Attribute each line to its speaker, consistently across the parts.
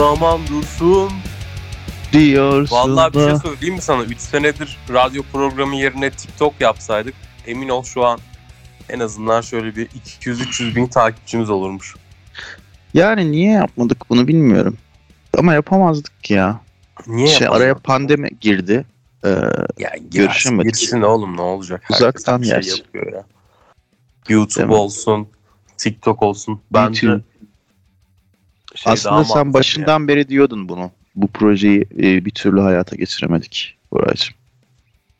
Speaker 1: zaman dursun.
Speaker 2: Diyorsun
Speaker 1: Vallahi bir
Speaker 2: da.
Speaker 1: şey söyleyeyim mi sana? 3 senedir radyo programı yerine TikTok yapsaydık emin ol şu an en azından şöyle bir 200-300 bin takipçimiz olurmuş.
Speaker 2: Yani niye yapmadık bunu bilmiyorum. Ama yapamazdık ya.
Speaker 1: Niye
Speaker 2: şey araya pandemi girdi. Ee,
Speaker 1: Ya
Speaker 2: Görüşemedik.
Speaker 1: görüşemedik. Girsin oğlum ne olacak? Herkes
Speaker 2: Uzaktan
Speaker 1: bir şey
Speaker 2: yersin.
Speaker 1: yapıyor ya. YouTube
Speaker 2: Değil mi?
Speaker 1: olsun, TikTok olsun. Bence
Speaker 2: YouTube.
Speaker 1: Şey
Speaker 2: Aslında sen başından beri diyordun bunu. Bu projeyi e, bir türlü hayata geçiremedik Buracığım.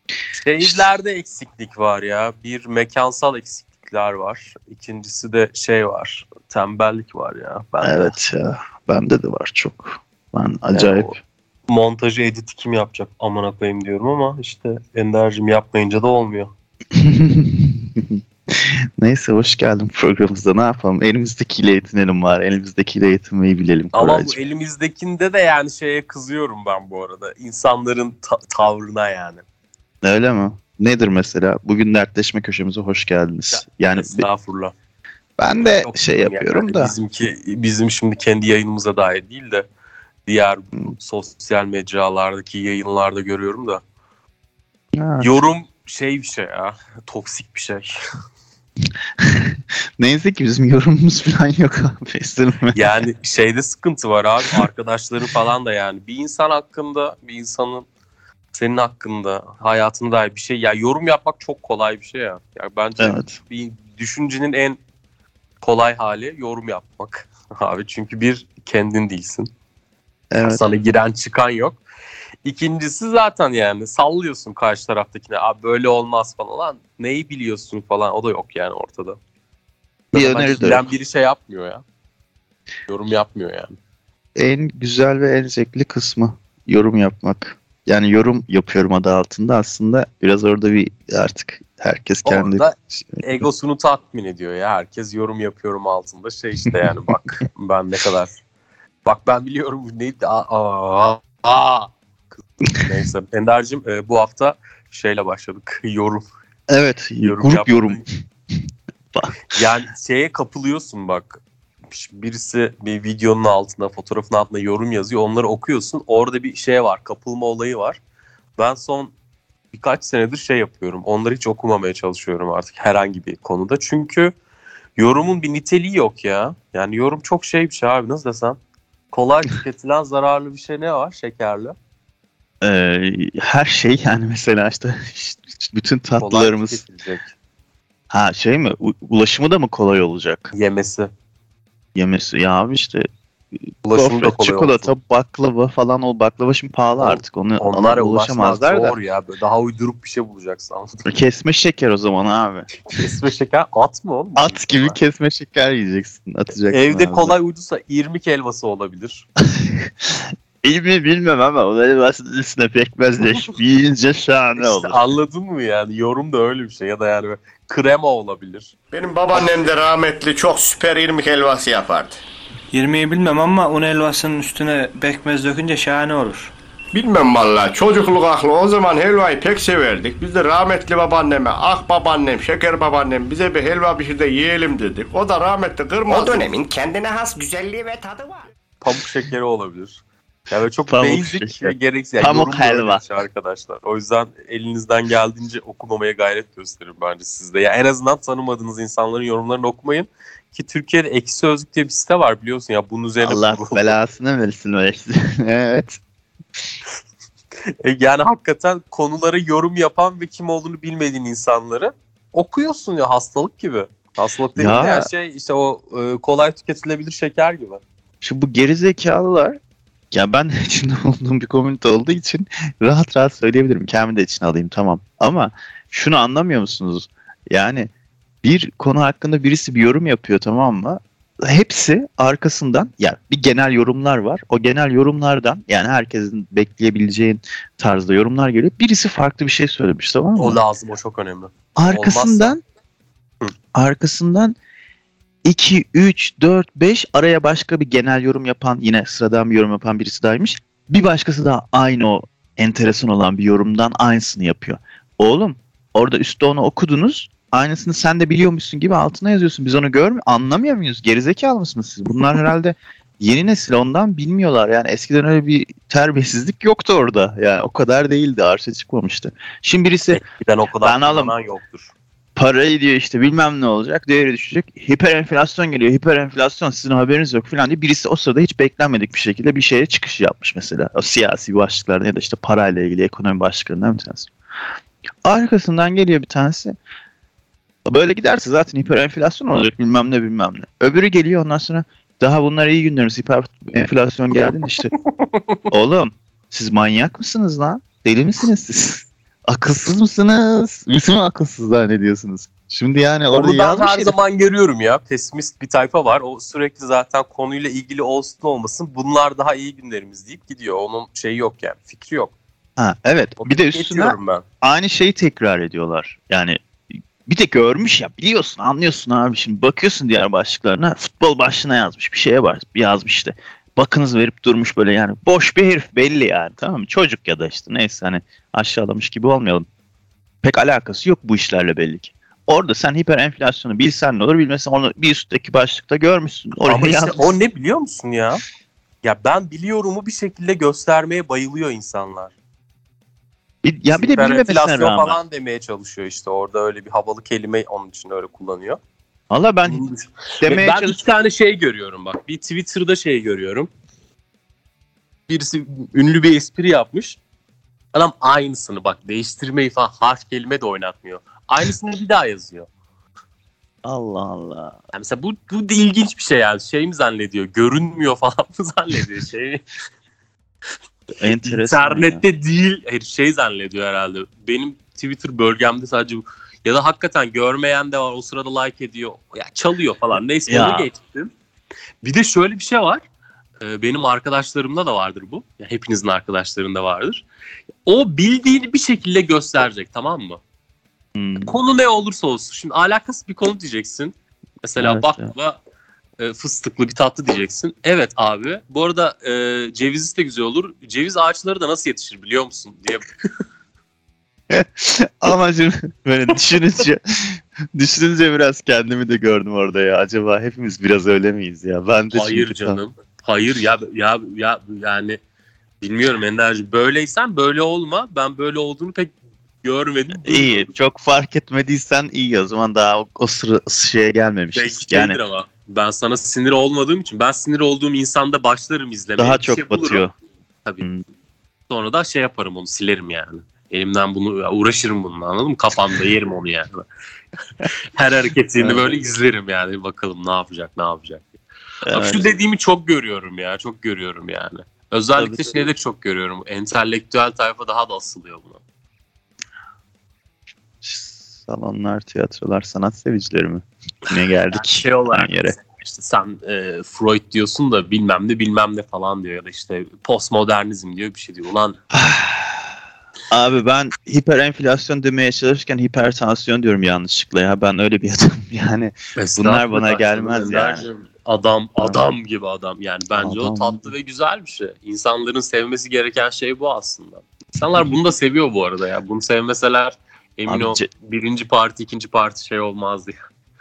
Speaker 1: ya. Şehirlerde eksiklik var ya. Bir mekansal eksiklikler var. İkincisi de şey var. Tembellik var ya. Ben de
Speaker 2: Evet ya. Bende de var çok. Ben acayip.
Speaker 1: o montajı editi kim yapacak amına koyayım diyorum ama işte Ender'cim yapmayınca da olmuyor.
Speaker 2: Neyse hoş geldin programımıza. Ne yapalım? Elimizdekiyle yetinelim var. Elimizdekiyle yetinmeyi bilelim
Speaker 1: Ama bu elimizdekinde de yani şeye kızıyorum ben bu arada. İnsanların ta- tavrına yani.
Speaker 2: Öyle mi? Nedir mesela? Bugün dertleşme köşemize hoş geldiniz. Yani bi-
Speaker 1: Estağfurullah.
Speaker 2: ben de
Speaker 1: Çok
Speaker 2: şey
Speaker 1: yani
Speaker 2: yapıyorum da.
Speaker 1: Bizimki bizim şimdi kendi yayınımıza dair değil de diğer
Speaker 2: Hmm.
Speaker 1: sosyal mecralardaki yayınlarda görüyorum da.
Speaker 2: Ha,
Speaker 1: Yorum şey bir şey ya. Toksik bir şey.
Speaker 2: Neyse ki bizim yorumumuz falan yok abi.
Speaker 1: Yani şeyde sıkıntı var abi. Arkadaşları falan da yani. Bir insan hakkında bir insanın senin hakkında hayatına dair bir şey. Ya yorum yapmak çok kolay bir şey ya. Ya bence
Speaker 2: Evet.
Speaker 1: bir düşüncenin en kolay hali yorum yapmak. Abi çünkü bir kendin değilsin.
Speaker 2: Evet.
Speaker 1: Sana giren çıkan yok. İkincisi zaten yani sallıyorsun karşı taraftakine. Abi böyle olmaz falan. Lan neyi biliyorsun falan o da yok yani ortada.
Speaker 2: Bir öneri de yok.
Speaker 1: biri şey yapmıyor ya. Yorum yapmıyor yani.
Speaker 2: En güzel ve en zevkli kısmı yorum yapmak. Yani yorum yapıyorum adı altında aslında biraz orada bir artık herkes kendi
Speaker 1: Orada egosunu tatmin ediyor ya. Herkes yorum yapıyorum altında. Şey işte yani bak ben ne kadar. Bak ben biliyorum bu neydi. Aa, aa, aa. Neyse Ender'cim e, bu hafta şeyle başladık. Yorum.
Speaker 2: evet
Speaker 1: yorum
Speaker 2: grup
Speaker 1: yapmayı.
Speaker 2: yorum.
Speaker 1: Yani şeye kapılıyorsun bak. Birisi bir videonun altında, fotoğrafın altında yorum yazıyor. Onları okuyorsun. Orada bir şey var. Kapılma olayı var. Ben son birkaç senedir şey yapıyorum. Onları hiç okumamaya çalışıyorum artık herhangi bir konuda. Çünkü yorumun bir niteliği yok ya. Yani yorum çok şey bir şey abi nasıl desem. Kolay tüketilen zararlı bir şey ne var? Şekerli.
Speaker 2: Ee, her şey yani mesela işte bütün
Speaker 1: Kolay
Speaker 2: tatlılarımız
Speaker 1: tüketilecek.
Speaker 2: ha şey mi U- ulaşımı da mı kolay olacak
Speaker 1: Yemesi.
Speaker 2: yemesi ya abi işte
Speaker 1: Ulaşımı da
Speaker 2: gofret,
Speaker 1: kolay
Speaker 2: çikolata
Speaker 1: olsun.
Speaker 2: baklava falan o baklava şimdi pahalı
Speaker 1: On-
Speaker 2: artık onu
Speaker 1: Onlara
Speaker 2: ulaşamazlar da
Speaker 1: zor ya. Daha uyduruk bir şey bulacaksın. anladın
Speaker 2: kesme şeker o zaman abi
Speaker 1: Kesme şeker at mı oğlum?
Speaker 2: at gibi kesme şeker yiyeceksin atacaksın
Speaker 1: Evde
Speaker 2: abi.
Speaker 1: kolay uyduysa irmik helvası olabilir.
Speaker 2: İyi mi bilmem ama onları basit üstüne pekmezleş yiyince şahane
Speaker 1: İşte
Speaker 2: olur.
Speaker 1: anladın mı yani? Yorum da öyle bir şey. Ya da yani böyle krema olabilir.
Speaker 3: Benim babaannem de rahmetli çok süper irmik helvası yapardı.
Speaker 4: Yirmiyi bilmem ama un helvasının üstüne pekmez dökünce şahane olur.
Speaker 3: Bilmem valla çocukluk aklı o zaman helvayı pek severdik. Biz de rahmetli babaanneme ah babaannem şeker babaannem bize bir helva pişir de yiyelim dedik. O da rahmetli kırmaz.
Speaker 5: O dönemin kendine has güzelliği ve tadı var.
Speaker 1: Pamuk şekeri olabilir. Yani böyle çok
Speaker 2: Pamuk
Speaker 1: basic ve gereksiz. Yani
Speaker 2: Pamuk helva.
Speaker 1: arkadaşlar. O yüzden elinizden geldiğince okumamaya gayret gösterin bence sizde. Ya en azından tanımadığınız insanların yorumlarını okumayın. Ki Türkiye'de Ekşi Sözlük diye bir site var biliyorsun ya bunun üzerine
Speaker 2: Allah
Speaker 1: kurulu.
Speaker 2: belasını versin o evet.
Speaker 1: E, Yani hakikaten konulara yorum yapan ve kim olduğunu bilmediğin insanları okuyorsun ya hastalık gibi. Hastalık dediğim
Speaker 2: Ya.
Speaker 1: de her şey işte o e, kolay tüketilebilir şeker gibi.
Speaker 2: Şu bu geri zekalılar ya ben de içinde olduğum bir komünite olduğu için rahat rahat söyleyebilirim. Kendimi de içine alayım tamam. Ama şunu anlamıyor musunuz? Yani bir konu hakkında birisi bir yorum yapıyor tamam mı? Hepsi arkasından ya bir genel yorumlar var. O genel yorumlardan yani herkesin bekleyebileceğin tarzda yorumlar geliyor. Birisi farklı bir şey söylemiş tamam mı?
Speaker 1: O lazım o çok önemli.
Speaker 2: Arkasından
Speaker 1: Hı.
Speaker 2: arkasından 2, 3, 4, 5 araya başka bir genel yorum yapan yine sıradan bir yorum yapan birisi daymış. Bir başkası da aynı o enteresan olan bir yorumdan aynısını yapıyor. Oğlum orada üstte onu okudunuz. Aynısını sen de biliyormuşsun gibi altına yazıyorsun. Biz onu görmüyor, anlamıyor muyuz? Gerizekalı mısınız siz? Bunlar herhalde yeni nesil ondan bilmiyorlar. Yani eskiden öyle bir terbiyesizlik yoktu orada. Yani o kadar değildi. Arşa çıkmamıştı. Şimdi birisi
Speaker 1: Eskiden o kadar
Speaker 2: Ben alım-
Speaker 1: yoktur.
Speaker 2: Parayı diyor işte bilmem ne olacak değeri düşecek. Hiper enflasyon geliyor. Hiper enflasyon sizin haberiniz yok falan diye birisi o sırada hiç beklenmedik bir şekilde bir şeye çıkış yapmış mesela. O siyasi başlıklarda ya da işte parayla ilgili ekonomi başlıklarından bir tanesi. Arkasından geliyor bir tanesi. Böyle giderse zaten hiper enflasyon olacak bilmem ne bilmem ne. Öbürü geliyor ondan sonra daha bunlar iyi günlerimiz hiper enflasyon geldi işte. Oğlum siz manyak mısınız lan? Deli misiniz siz? Akılsız mısınız? Bizi mi akılsız zannediyorsunuz? Şimdi yani orada
Speaker 1: Onu ben her
Speaker 2: herif.
Speaker 1: zaman görüyorum ya. Pesimist bir tayfa var. O sürekli zaten konuyla ilgili olsun olmasın bunlar daha iyi günlerimiz deyip gidiyor. Onun şeyi yok yani. Fikri yok.
Speaker 2: Ha, evet.
Speaker 1: O
Speaker 2: Bir de üstüne
Speaker 1: ben.
Speaker 2: aynı şeyi tekrar ediyorlar. Yani bir de görmüş ya biliyorsun anlıyorsun abi şimdi bakıyorsun diğer başlıklarına futbol başlığına yazmış bir şeye var yazmış işte bakınız verip durmuş böyle yani boş bir herif belli yani tamam mı çocuk ya da işte neyse hani aşağılamış gibi olmayalım pek alakası yok bu işlerle belli ki orada sen hiper enflasyonu bilsen ne olur bilmesen onu bir üstteki başlıkta görmüşsün oraya
Speaker 1: Ama işte
Speaker 2: yazmışsın.
Speaker 1: o ne biliyor musun ya? Ya ben biliyorumu bir şekilde göstermeye bayılıyor insanlar.
Speaker 2: Bir- ya bir de bilmemesine rağmen
Speaker 1: falan demeye çalışıyor işte. Orada öyle bir havalı kelime onun için öyle kullanıyor.
Speaker 2: valla ben demeye
Speaker 1: ben iki tane şey görüyorum bak. Bir Twitter'da şey görüyorum. Birisi ünlü bir espri yapmış. Adam aynısını bak değiştirmeyi falan harf kelime de oynatmıyor. Aynısını bir daha yazıyor.
Speaker 2: Allah Allah
Speaker 1: Yani mesela bu, bu da ilginç bir şey yani. Şey mi zannediyor? Görünmüyor falan mı zannediyor? Şey,
Speaker 2: enteresan ya.
Speaker 1: İnternette değil. Hayır, şey zannediyor herhalde. Benim Twitter bölgemde sadece bu. Ya da hakikaten görmeyen de var. O sırada like ediyor. Ya çalıyor falan. Neyse
Speaker 2: Ya.
Speaker 1: onu geçtim. Bir de şöyle bir şey var. Ee, Benim arkadaşlarımda da vardır bu. Ya hepinizin arkadaşlarında vardır. O bildiğini bir şekilde gösterecek tamam mı?
Speaker 2: Hmm.
Speaker 1: Konu ne olursa olsun. Şimdi alakasız bir konu diyeceksin. Mesela
Speaker 2: Evet,
Speaker 1: baklava e, fıstıklı bir tatlı diyeceksin. Evet abi. Bu arada e, cevizi de güzel olur. Ceviz ağaçları da nasıl yetişir biliyor musun diye.
Speaker 2: Ama şimdi böyle düşününce düşününce biraz kendimi de gördüm orada ya. Acaba hepimiz biraz öyle miyiz ya? Ben de
Speaker 1: Hayır canım. Hayır ya ya ya yani bilmiyorum enerji. Böyleysen böyle olma. Ben böyle olduğunu pek görmedim.
Speaker 2: İyi. Çok fark etmediysen iyi o zaman daha o, o sıra şeye gelmemişiz.
Speaker 1: Belki
Speaker 2: yani
Speaker 1: ama. Ben sana sinir olmadığım için ben sinir olduğum insanda başlarım izlemeye.
Speaker 2: daha
Speaker 1: Bir
Speaker 2: çok
Speaker 1: şey bulurum.
Speaker 2: batıyor.
Speaker 1: Tabii.
Speaker 2: Hmm.
Speaker 1: Sonra da şey yaparım onu silerim yani. Elimden bunu uğraşırım bununla anladın mı? Kafamda yerim onu yani. Her hareketini böyle izlerim yani. Bakalım ne yapacak ne yapacak.
Speaker 2: Evet.
Speaker 1: Şu dediğimi çok görüyorum ya. Çok görüyorum yani. Özellikle
Speaker 2: Tabii,
Speaker 1: şeyde çok görüyorum. Entelektüel tayfa daha da asılıyor buna.
Speaker 2: Salonlar, tiyatrolar, sanat sevicileri mi? Ne geldik?
Speaker 1: Şey olarak
Speaker 2: yere.
Speaker 1: işte sen e, Freud diyorsun da bilmem ne bilmem ne falan diyor ya da işte postmodernizm diyor bir şey diyor. Ulan
Speaker 2: Abi ben hiper enflasyon demeye çalışırken hipertansiyon diyorum yanlışlıkla ya. Ben öyle bir adamım yani. Bunlar bana gelmez yani.
Speaker 1: Adam adam gibi adam yani bence o
Speaker 2: Adam.
Speaker 1: tatlı ve güzel bir şey. İnsanların sevmesi gereken şey bu aslında. İnsanlar bunu da seviyor bu arada ya. Bunu sevmeseler emin
Speaker 2: Abi
Speaker 1: ol
Speaker 2: ce-
Speaker 1: birinci parti ikinci parti şey olmazdı ya.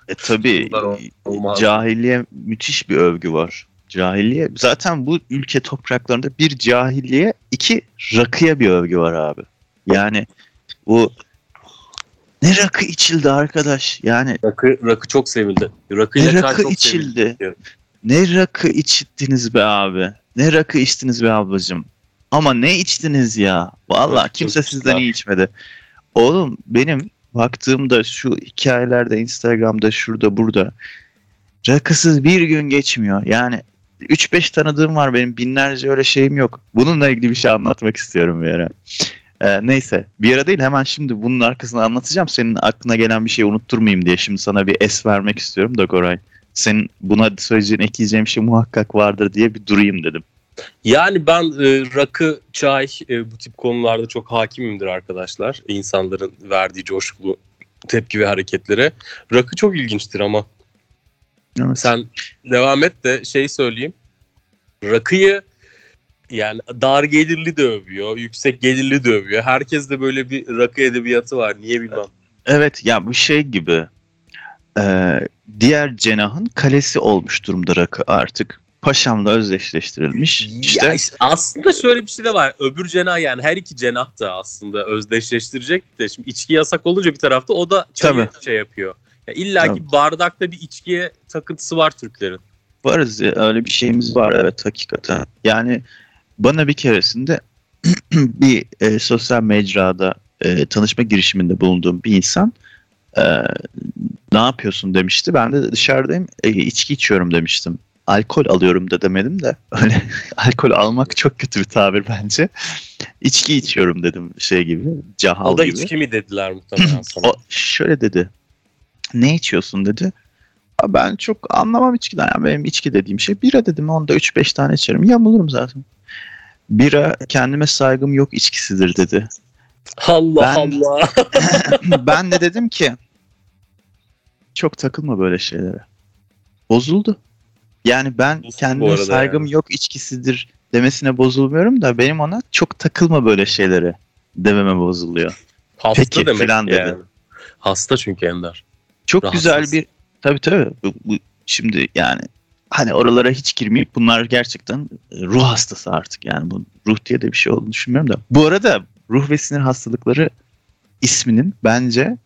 Speaker 2: E
Speaker 1: ol- olmaz.
Speaker 2: cahiliye müthiş bir övgü var. Cahiliye zaten bu ülke topraklarında bir cahiliye iki rakıya bir övgü var abi. Yani bu ne rakı içildi arkadaş yani
Speaker 1: Rakı, rakı çok sevildi. Rakı
Speaker 2: ne rakı
Speaker 1: çok
Speaker 2: içildi.
Speaker 1: sevildi.
Speaker 2: Ne rakı içtiniz be abi. Ne rakı içtiniz be ablacım. Ama ne içtiniz ya. Vallahi
Speaker 1: Çok
Speaker 2: kimse sizden iyi içmedi. Oğlum benim baktığımda şu hikayelerde Instagram'da şurada burada rakısız bir gün geçmiyor. Yani 3-5 tanıdığım var benim binlerce öyle şeyim yok. Bununla ilgili bir şey anlatmak istiyorum bir ara. Ee, neyse bir ara değil hemen şimdi bunun arkasını anlatacağım. Senin aklına gelen bir şeyi unutturmayayım diye şimdi sana bir es vermek istiyorum da Koray. Senin buna söyleyeceğin ekleyeceğim şey muhakkak vardır diye bir durayım dedim.
Speaker 1: Yani ben e, rakı, çay e, bu tip konularda çok hakimimdir arkadaşlar. İnsanların verdiği coşkulu tepki ve hareketlere. Rakı çok ilginçtir ama
Speaker 2: Evet.
Speaker 1: sen devam et de şey söyleyeyim. Rakıyı yani dar gelirli de övüyor, yüksek gelirli de övüyor. Herkes de böyle bir rakı edebiyatı var. Niye bilmem.
Speaker 2: Evet ya bu şey gibi e, diğer cenahın kalesi olmuş durumda rakı artık. paşamla özdeşleştirilmiş. İşte
Speaker 1: Ya işte aslında şöyle bir şey de var. Öbür cenah yani her iki cenah da aslında özdeşleştirecek de. Şimdi içki yasak olunca bir tarafta o da çayı şey yapıyor. Ya illa ki bardakta bir içkiye takıntısı var Türklerin.
Speaker 2: varız ya, öyle bir şeyimiz var evet hakikaten. Yani bana bir keresinde bir e, sosyal mecrada e, tanışma girişiminde bulunduğum bir insan e, ne yapıyorsun demişti. Ben de dışarıdayım e, içki içiyorum demiştim. Alkol alıyorum da demedim de öyle alkol almak çok kötü bir tabir bence. İçki içiyorum dedim şey gibi cahal
Speaker 1: O da
Speaker 2: gibi.
Speaker 1: içki mi dediler muhtemelen sana.
Speaker 2: O şöyle dedi. Ne içiyorsun dedi. "Aa, Ben çok anlamam içkiden. Yani benim içki dediğim şey bira dedim. Onda 3-5 tane içerim. Yamulurum zaten. Bira kendime saygım yok içkisidir dedi.
Speaker 1: Allah
Speaker 2: Ben-
Speaker 1: Allah.
Speaker 2: ben de dedim ki çok takılma böyle şeylere. Bozuldu. Yani ben
Speaker 1: Bozuldu
Speaker 2: kendime saygım
Speaker 1: yani.
Speaker 2: yok içkisidir demesine bozulmuyorum da benim ona çok takılma böyle şeylere dememe bozuluyor.
Speaker 1: Hasta
Speaker 2: Peki,
Speaker 1: demek
Speaker 2: falan dedi.
Speaker 1: yani. Hasta çünkü Ender.
Speaker 2: Çok
Speaker 1: Rahatsız.
Speaker 2: güzel bir tabii tabii bu, bu- şimdi yani hani oralara hiç girmeyip bunlar gerçekten e, ruh hastası artık yani bu ruh diye de bir şey olduğunu düşünmüyorum da. Bu arada ruh ve sinir hastalıkları isminin bence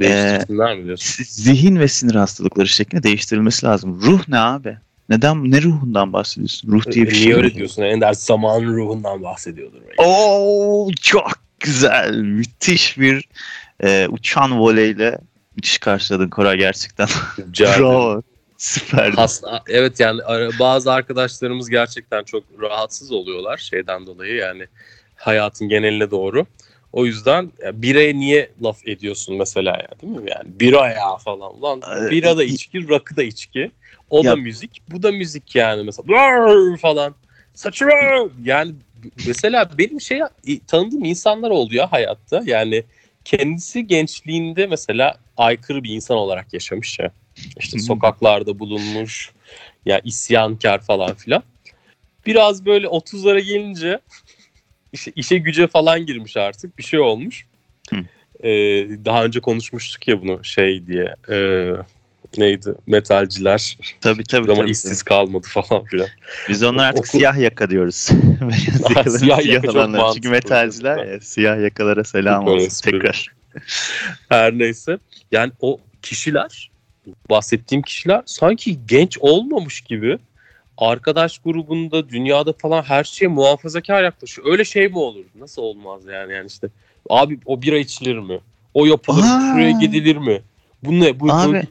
Speaker 2: z- zihin ve sinir hastalıkları şeklinde değiştirilmesi lazım. Ruh ne abi? Neden ne ruhundan bahsediyorsun? Ruh diye bir
Speaker 1: E,
Speaker 2: şey.
Speaker 1: Niye öyle diyorsun? Ender zaman ruhundan bahsediyordur.
Speaker 2: Oo çok güzel. Müthiş bir e, uçan voleyle müthiş karşıladın Koray gerçekten. Bravo. Süperdi.
Speaker 1: Hasta, evet yani ara- bazı arkadaşlarımız gerçekten çok rahatsız oluyorlar şeyden dolayı yani hayatın geneline doğru. O yüzden ya, biraya niye laf ediyorsun mesela ya değil mi? Yani bira ya falan. Ulan
Speaker 2: Ee,
Speaker 1: bira da içki, rakı da içki. O
Speaker 2: Ya-
Speaker 1: da müzik, bu da müzik yani mesela. Falan. Saçma. Yani mesela benim şey tanıdığım insanlar oldu ya hayatta. Yani kendisi gençliğinde mesela aykırı bir insan olarak yaşamış ya. İşte sokaklarda bulunmuş. Ya isyankar falan filan. Biraz böyle 30'lara gelince işte işe güce falan girmiş artık. Bir şey olmuş.
Speaker 2: Hı.
Speaker 1: Ee, daha önce konuşmuştuk ya bunu şey diye. Ee, neydi? Metalciler.
Speaker 2: Tabii tabii.
Speaker 1: Ama
Speaker 2: tabii.
Speaker 1: işsiz kalmadı falan filan.
Speaker 2: Biz onlara artık
Speaker 1: Okul-
Speaker 2: siyah yaka diyoruz.
Speaker 1: Ah, siyah yaka
Speaker 2: olanlar. Çünkü metalciler ya siyah yakalara selam olsun tekrar.
Speaker 1: Her neyse. Yani o kişiler bahsettiğim kişiler sanki genç olmamış gibi arkadaş grubunda dünyada falan her şeye muhafazakar yaklaşıyor. Öyle şey mi olur? Nasıl olmaz yani yani işte abi o bira içilir mi? O yapılır mı?
Speaker 2: Aa.
Speaker 1: Şuraya gidilir mi? Bu ne? Bu, bu-
Speaker 2: Abi.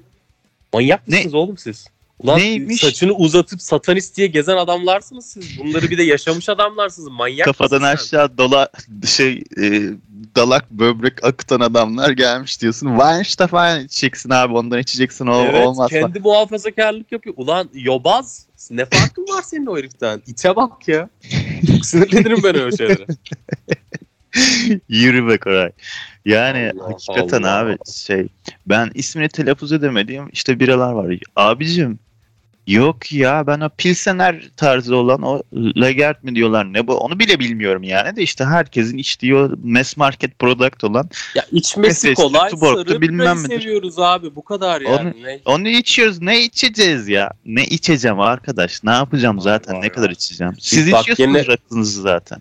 Speaker 1: manyak
Speaker 2: Ne-
Speaker 1: mısınız oğlum siz? Ulan
Speaker 2: Neymiş?
Speaker 1: saçını uzatıp satanist diye gezen adamlarsınız siz. Bunları bir de yaşamış adamlarsınız. Manyak
Speaker 2: Kafadan
Speaker 1: mısın
Speaker 2: aşağı dola şey e, dalak böbrek akıtan adamlar gelmiş diyorsun. Weinstein içeceksin abi ondan içeceksin o
Speaker 1: Evet,
Speaker 2: olmaz. falan.
Speaker 1: kendi muhafazakarlık yapıyor. Ulan yobaz ne farkın var senin o heriften? İte bak ya. Çok sinirlenirim ben öyle şeylere.
Speaker 2: Yürü be Koray. Yani
Speaker 1: Allah
Speaker 2: hakikaten
Speaker 1: Allah.
Speaker 2: abi şey ben ismini telaffuz edemediğim işte biralar var. Abicim yok ya ben o Pilsener tarzı olan o Lagert mi diyorlar ne bu onu bile bilmiyorum yani de işte herkesin içtiği o mass market product olan
Speaker 1: Ya içmesi
Speaker 2: Efes'ti,
Speaker 1: kolay, sarı
Speaker 2: bilmem midir.
Speaker 1: seviyoruz abi. Bu kadar yani. Ne-
Speaker 2: onu içiyoruz ne içeceğiz ya ne içeceğim arkadaş ne yapacağım zaten
Speaker 1: var
Speaker 2: ne
Speaker 1: ya.
Speaker 2: kadar içeceğim siz
Speaker 1: Bak
Speaker 2: içiyorsunuz
Speaker 1: gene-
Speaker 2: rakınızı zaten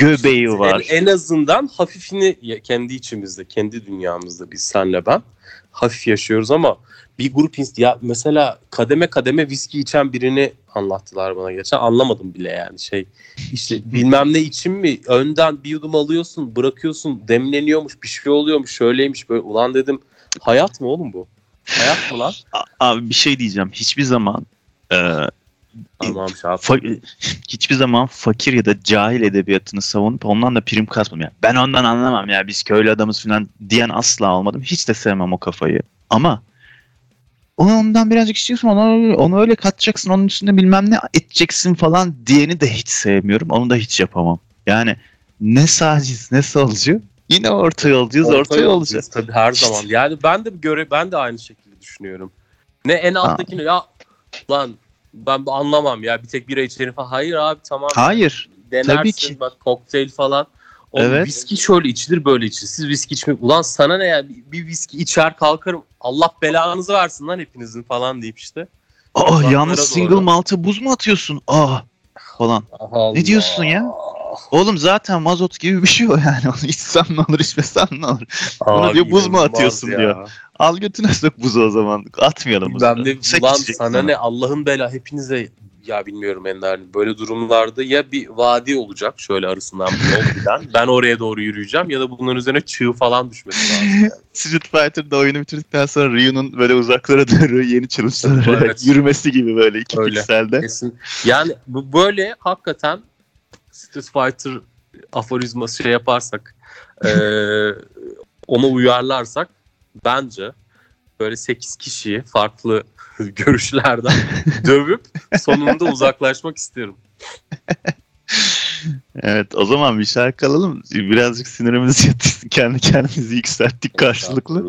Speaker 2: göbeği var.
Speaker 1: En, en azından hafifini kendi içimizde, kendi dünyamızda biz senle ben hafif yaşıyoruz ama bir grup ins- ya mesela kademe kademe viski içen birini anlattılar bana geçen. Anlamadım bile yani şey işte bilmem ne için mi? Önden bir yudum alıyorsun bırakıyorsun demleniyormuş bir şey oluyormuş şöyleymiş böyle. Ulan dedim hayat mı oğlum bu? Hayat mı lan?
Speaker 2: Abi bir şey diyeceğim. Hiçbir zaman e,
Speaker 1: tamam
Speaker 2: fa- hiçbir zaman fakir ya da cahil edebiyatını savunup ondan da prim kasmam ya. Ben ondan anlamam ya biz köylü adamız falan diyen asla olmadım. Hiç de sevmem o kafayı. Ama onu ondan birazcık istiyorsun onu, onu öyle katacaksın onun üstünde bilmem ne edeceksin falan diyeni de hiç sevmiyorum. Onu da hiç yapamam. Yani ne sağcıyız ne solcu yine orta yolcuyuz orta, yolcu.
Speaker 1: yolcuyuz Tabii her zaman. Yani ben de göre ben de aynı şekilde düşünüyorum. Ne en alttakini ya lan ben anlamam ya bir tek bira içerim falan. Hayır abi tamam.
Speaker 2: Hayır.
Speaker 1: Denersin
Speaker 2: tabii ki.
Speaker 1: bak kokteyl falan. Oğlum,
Speaker 2: Evet.
Speaker 1: Viski şöyle içilir böyle içilir. Siz viski içmek. Ulan sana ne ya bir, viski içer kalkarım. Allah belanızı versin lan hepinizin falan deyip işte.
Speaker 2: Aa yalnız
Speaker 1: doğru.
Speaker 2: single malt'a buz mu atıyorsun? Aa falan.
Speaker 1: Allah.
Speaker 2: Ne diyorsun ya? Oğlum zaten mazot gibi bir şey o yani. Onu içsem ne olur içmesem ne olur. Ona
Speaker 1: Abi
Speaker 2: diyor, buz mu atıyorsun
Speaker 1: ya.
Speaker 2: diyor. Al götüne sok buzu o zaman. Atmayalım.
Speaker 1: Ben de ulan sana ne Allah'ın bela hepinize ya bilmiyorum Ender böyle durumlarda ya bir vadi olacak şöyle arasından giden ben oraya doğru yürüyeceğim ya da bunların üzerine çığ falan düşmesi lazım. Yani.
Speaker 2: Street Fighter'da oyunu bitirdikten sonra Ryu'nun böyle uzaklara doğru yeni challenge'lara
Speaker 1: Evet.
Speaker 2: yürümesi gibi böyle iki
Speaker 1: Öyle.
Speaker 2: pikselde.
Speaker 1: Kesin. Yani bu böyle hakikaten Street Fighter aforizması şey yaparsak eee ona uyarlarsak bence böyle 8 kişiyi farklı görüşlerden dövüp sonunda uzaklaşmak istiyorum.
Speaker 2: Evet o zaman bir şarkı alalım. Birazcık sinirimizi. Kendi kendimizi yükselttik karşılıklı.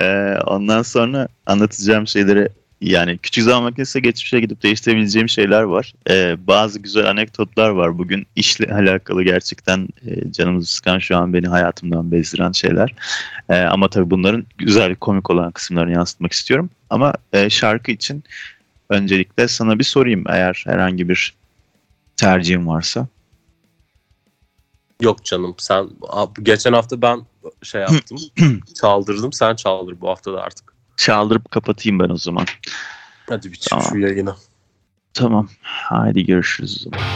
Speaker 2: Ee, ondan sonra anlatacağım şeyleri yani küçük zaman makinesi geçmişe gidip değiştirebileceğim şeyler var. Ee, bazı güzel anekdotlar var. Bugün işle alakalı gerçekten e, canımızı sıkan şu an beni hayatımdan bezdiren şeyler. Ee, ama tabii bunların güzel komik olan kısımlarını yansıtmak istiyorum. Ama e, şarkı için öncelikle sana bir sorayım eğer herhangi bir tercihin varsa.
Speaker 1: Yok canım sen geçen hafta ben şey yaptım çaldırdım sen çaldır bu hafta da artık.
Speaker 2: Çaldırıp kapatayım ben o zaman.
Speaker 1: Hadi bir çık
Speaker 2: Tamam.
Speaker 1: şu yayına.
Speaker 2: Tamam. Haydi görüşürüz. o zaman.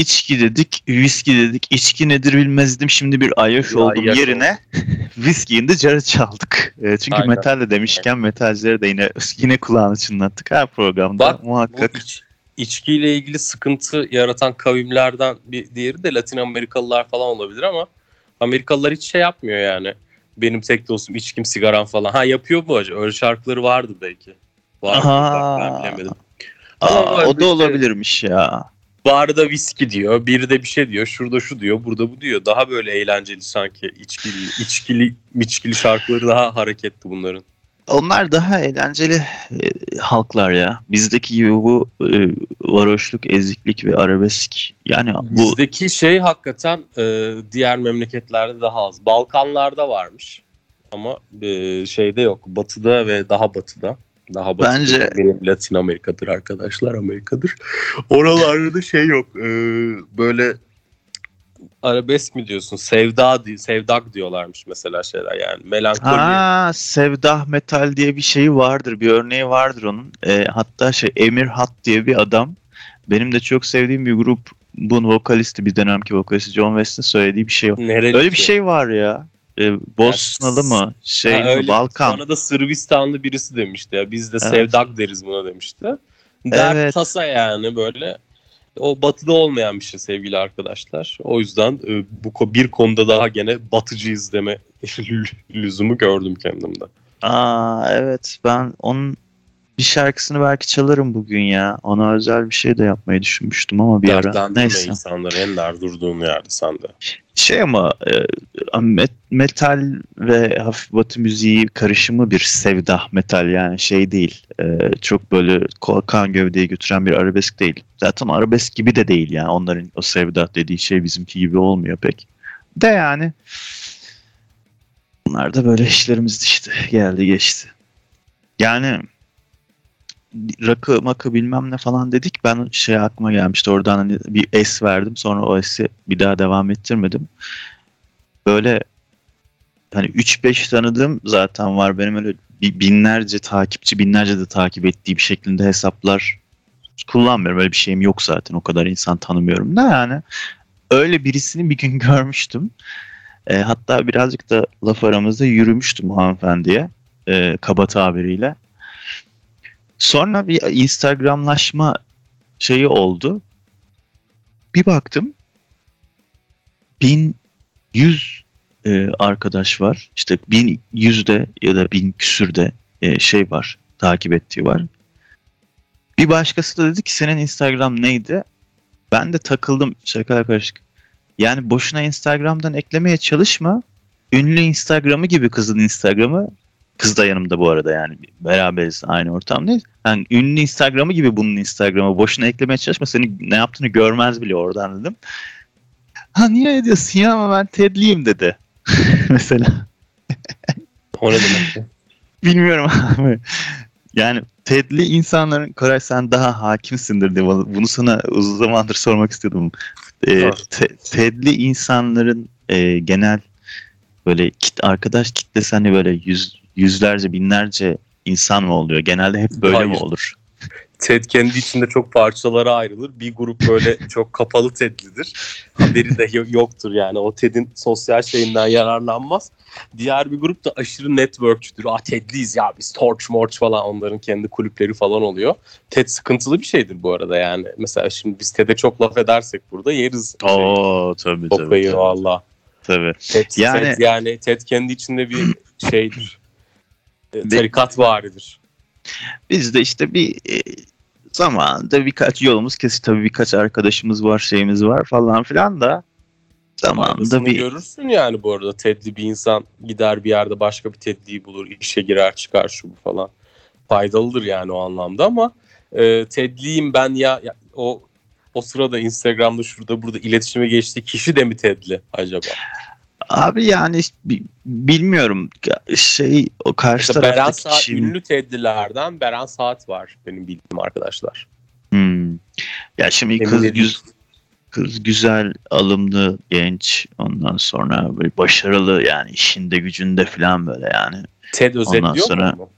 Speaker 2: İçki dedik, viski dedik. İçki nedir bilmezdim. Şimdi bir ayyaş
Speaker 1: Bir
Speaker 2: oldum
Speaker 1: ayyaş
Speaker 2: yerine viskiyi de cara çaldık. E, çünkü
Speaker 1: Aynen.
Speaker 2: metal de demişken metalcileri de yine yine kulağını çınlattık her programda
Speaker 1: Bak,
Speaker 2: muhakkak.
Speaker 1: Bu iç, içkiyle ilgili sıkıntı yaratan kavimlerden bir diğeri de Latin Amerikalılar falan olabilir ama Amerikalılar hiç şey yapmıyor yani. Benim tek dostum içkim sigaram falan. Ha yapıyor mu acaba? Öyle şarkıları vardır belki. Var
Speaker 2: Aha.
Speaker 1: ben bilemedim.
Speaker 2: Aa, o
Speaker 1: işte-
Speaker 2: da olabilirmiş ya.
Speaker 1: Barda viski diyor, biri de bir şey diyor, şurada şu diyor, burada bu diyor. Daha böyle eğlenceli sanki içkili, içkili, miçkili şarkıları daha hareketli bunların.
Speaker 2: Onlar daha eğlenceli e, halklar ya. Bizdeki gibi bu e, varoşluk, eziklik ve arabesk. Yani bu
Speaker 1: Bizdeki şey hakikaten e, diğer memleketlerde daha az. Balkanlarda varmış ama e, şeyde yok. Batıda ve daha batıda. Daha batıda.
Speaker 2: Bence-
Speaker 1: Benim Latin Amerika'dır arkadaşlar, Amerika'dır. Oralarda da şey yok. e, böyle arabesk mi diyorsun? Sevda di- sevdak diyorlarmış mesela şeyler yani. Melankoli.
Speaker 2: Ha, Sevdah Metal diye bir şey vardır. Bir örneği vardır onun. E, hatta şey Emir Hat diye bir adam. Benim de çok sevdiğim bir grup. Bunun vokalisti bir dönemki vokalisti John West'in söylediği bir şey var.
Speaker 1: Nereli
Speaker 2: Öyle bir şey var ya. E, Bosnalı mı? Şey
Speaker 1: Ha,
Speaker 2: mi?
Speaker 1: öyle.
Speaker 2: Balkan.
Speaker 1: Bana da Sırbistanlı birisi demişti ya. Biz de
Speaker 2: Evet.
Speaker 1: sevdak deriz buna demişti. Dert
Speaker 2: Evet.
Speaker 1: tasa yani böyle. O batıda olmayan bir şey sevgili arkadaşlar. O yüzden e, bu bir konuda daha gene batıcıyız deme lüzumu gördüm kendimde.
Speaker 2: Aa evet ben onun bir şarkısını belki çalarım bugün ya. Ona özel bir şey de yapmayı düşünmüştüm ama bir ara.
Speaker 1: Dertlendirme
Speaker 2: Neyse.
Speaker 1: insanları Ender durduğun yerde sende.
Speaker 2: Şey ama e, met- metal ve hafif batı müziği karışımı bir sevda metal yani şey değil. E, çok böyle kan gövdeye götüren bir arabesk değil. Zaten arabesk gibi de değil yani onların o sevda dediği şey bizimki gibi olmuyor pek. De yani bunlar da böyle işlerimiz işte geldi geçti. Yani rakı makı bilmem ne falan dedik. Ben şey aklıma gelmişti. Oradan hani bir es verdim. Sonra o esi bir daha devam ettirmedim. Böyle hani 3-5 tanıdığım zaten var. Benim öyle binlerce takipçi, binlerce de takip ettiği bir şeklinde hesaplar kullanmıyorum. Öyle bir şeyim yok zaten. O kadar insan tanımıyorum da yani. Öyle birisini bir gün görmüştüm. E, hatta birazcık da laf aramızda yürümüştüm hanımefendiye. E, kaba tabiriyle. Sonra bir Instagramlaşma şeyi oldu. Bir baktım 1100 e, arkadaş var. İşte 1100'de ya da 1000 küsürde e, şey var. Takip ettiği var. Bir başkası da dedi ki senin Instagram neydi? Ben de takıldım şaka karışık. Yani boşuna Instagram'dan eklemeye çalışma. Ünlü Instagram'ı gibi kızın Instagram'ı Kız da yanımda bu arada yani beraberiz aynı ortamdayız. Yani ünlü Instagram'ı gibi bunun Instagram'ı boşuna eklemeye çalışma senin ne yaptığını görmez bile oradan dedim. Ha niye diyorsun ya ama ben Ted'liyim dedi. Mesela
Speaker 1: O ne demek
Speaker 2: bilmiyorum abi. Yani Ted'li insanların Koray sen daha hakimsindir diye bunu sana uzun zamandır sormak istedim. Ee, te- Ted'li insanların e, genel böyle kit, arkadaş kitlesi hani böyle yüz, yüzlerce binlerce insan mı oluyor? Genelde hep böyle mi
Speaker 1: Hayır.
Speaker 2: olur?
Speaker 1: TED kendi içinde çok parçalara ayrılır. Bir grup böyle çok kapalı TED'lidir. Haberi de yo- yoktur yani. O TED'in sosyal şeyinden yararlanmaz. Diğer bir grup da aşırı networkçüdür. Ah TED'liyiz ya biz Torch Morch falan onların kendi kulüpleri falan oluyor. TED sıkıntılı bir şeydir bu arada yani. Mesela şimdi biz TED'e çok laf edersek burada yeriz. Şey,
Speaker 2: Oo tabii tabii. Tabii,
Speaker 1: valla.
Speaker 2: tabii.
Speaker 1: TED,
Speaker 2: yani,
Speaker 1: TED, yani TED kendi içinde bir şeydir. Tarikat varidir.
Speaker 2: Biz de işte bir e, zamanında birkaç yolumuz kesik tabii birkaç arkadaşımız var şeyimiz var falan filan da zamanında bir
Speaker 1: görürsün yani bu arada. Tedli bir insan gider bir yerde başka bir Tedli'yi bulur. işe girer çıkar şu bu falan. Faydalıdır yani o anlamda ama e, Tedliyim ben ya, ya o o sırada Instagram'da şurada burada iletişime geçtiği kişi de mi Tedli acaba?
Speaker 2: Abi yani işte bi- bilmiyorum şey o karşı
Speaker 1: İşte Beren
Speaker 2: taraftaki
Speaker 1: Saat,
Speaker 2: kişinin
Speaker 1: ünlü Tedlilerden Beren Saat var benim bildiğim arkadaşlar.
Speaker 2: Hmm. ya şimdi
Speaker 1: Emin
Speaker 2: kız yüz, kız güzel alımlı genç ondan sonra böyle başarılı yani işinde gücünde falan böyle yani
Speaker 1: Ted özetliyor
Speaker 2: sonra-
Speaker 1: mu?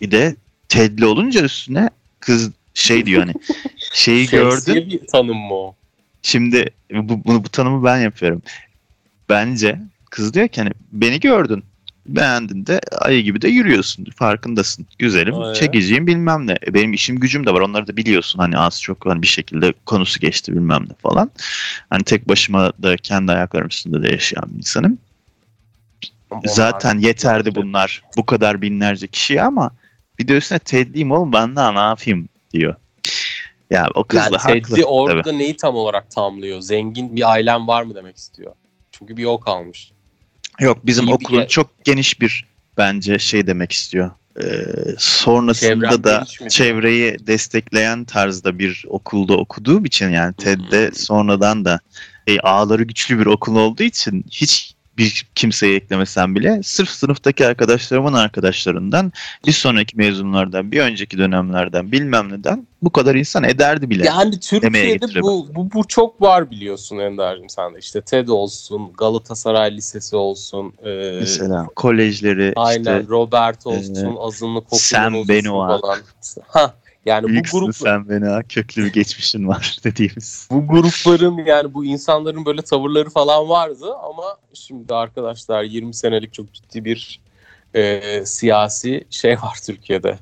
Speaker 2: bir de tedli olunca üstüne kız şey diyor hani şeyi gördün
Speaker 1: bir tanım mı o?
Speaker 2: Şimdi bu, bunu bu tanımı ben yapıyorum. Bence kız diyor ki hani beni gördün. Beğendin de ayı gibi de yürüyorsun. Farkındasın. Güzelim.
Speaker 1: Aynen.
Speaker 2: Çekiciyim bilmem ne. E, Benim işim gücüm de var. Onları da biliyorsun. Hani az çok hani bir şekilde konusu geçti bilmem ne falan. Hani tek başıma da kendi ayaklarım üstünde de yaşayan bir insanım. Zaten yeterdi bunlar. Bu kadar binlerce kişiye ama bir de üstüne Teddy'yim oğlum ben daha ne yapayım diyor. Ya o kız
Speaker 1: Yani
Speaker 2: da haklı.
Speaker 1: Teddy orada
Speaker 2: tabii.
Speaker 1: neyi tam olarak tamlıyor? Zengin bir ailem var mı demek istiyor. Çünkü bir o kalmış.
Speaker 2: Yok bizim
Speaker 1: İyi bir
Speaker 2: okulun
Speaker 1: ge-
Speaker 2: çok geniş bir bence şey demek istiyor. Ee, sonrasında
Speaker 1: Çevrem
Speaker 2: da
Speaker 1: mi?
Speaker 2: çevreyi destekleyen tarzda bir okulda okuduğum için yani TED'de
Speaker 1: Hmm.
Speaker 2: sonradan da e, ağları güçlü bir okul olduğu için hiç bir kimseyi eklemesem bile sırf sınıftaki arkadaşlarımın arkadaşlarından bir sonraki mezunlardan bir önceki dönemlerden bilmem neden bu kadar insan ederdi bile.
Speaker 1: Yani Türkiye'de bu, bu, bu çok var biliyorsun Ender'cim sen de. İşte TED olsun, Galatasaray Lisesi olsun, e,
Speaker 2: Mesela kolejleri
Speaker 1: aynen
Speaker 2: işte
Speaker 1: Robert olsun, azınlık okulu olsun
Speaker 2: Benoit.
Speaker 1: falan. Ha, yani bu
Speaker 2: büyüksün
Speaker 1: grup
Speaker 2: sen beni ha köklü bir geçmişin var dediğimiz.
Speaker 1: bu grupların yani bu insanların böyle tavırları falan vardı ama şimdi arkadaşlar 20 senelik çok ciddi bir e, siyasi şey var Türkiye'de.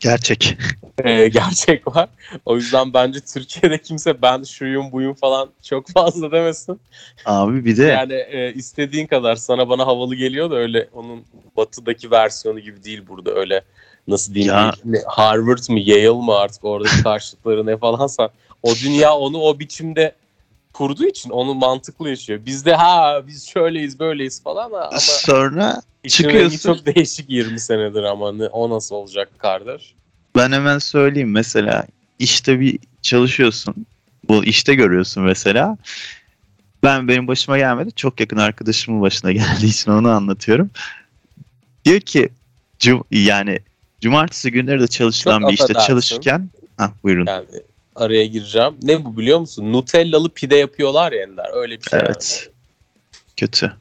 Speaker 2: Gerçek.
Speaker 1: E, gerçek var. O yüzden bence Türkiye'de kimse ben şuyum buyum falan çok fazla demesin.
Speaker 2: Abi bir de
Speaker 1: Yani e, istediğin kadar sana bana havalı geliyor da öyle onun batıdaki versiyonu gibi değil burada öyle nasıl diyeyim
Speaker 2: Ya.
Speaker 1: Harvard mı Yale mı artık oradaki karşılıkları ne falansa o dünya onu o biçimde kurduğu için onu mantıklı yaşıyor. Bizde ha biz şöyleyiz böyleyiz falan ama
Speaker 2: sonra çıkıyorsun.
Speaker 1: çok değişik 20 senedir ama ne, o nasıl olacak kardeş?
Speaker 2: ben hemen söyleyeyim mesela işte bir çalışıyorsun. Bu işte görüyorsun mesela. Ben benim başıma gelmedi. Çok yakın arkadaşımın başına geldiği için onu anlatıyorum. Diyor ki yani cumartesi günleri de çalışılan
Speaker 1: Çok
Speaker 2: bir işte çalışırken ha buyurun.
Speaker 1: Yani araya gireceğim. Ne bu biliyor musun? Nutellalı pide yapıyorlar ya Ender. Öyle bir şey.
Speaker 2: Evet. Kötü.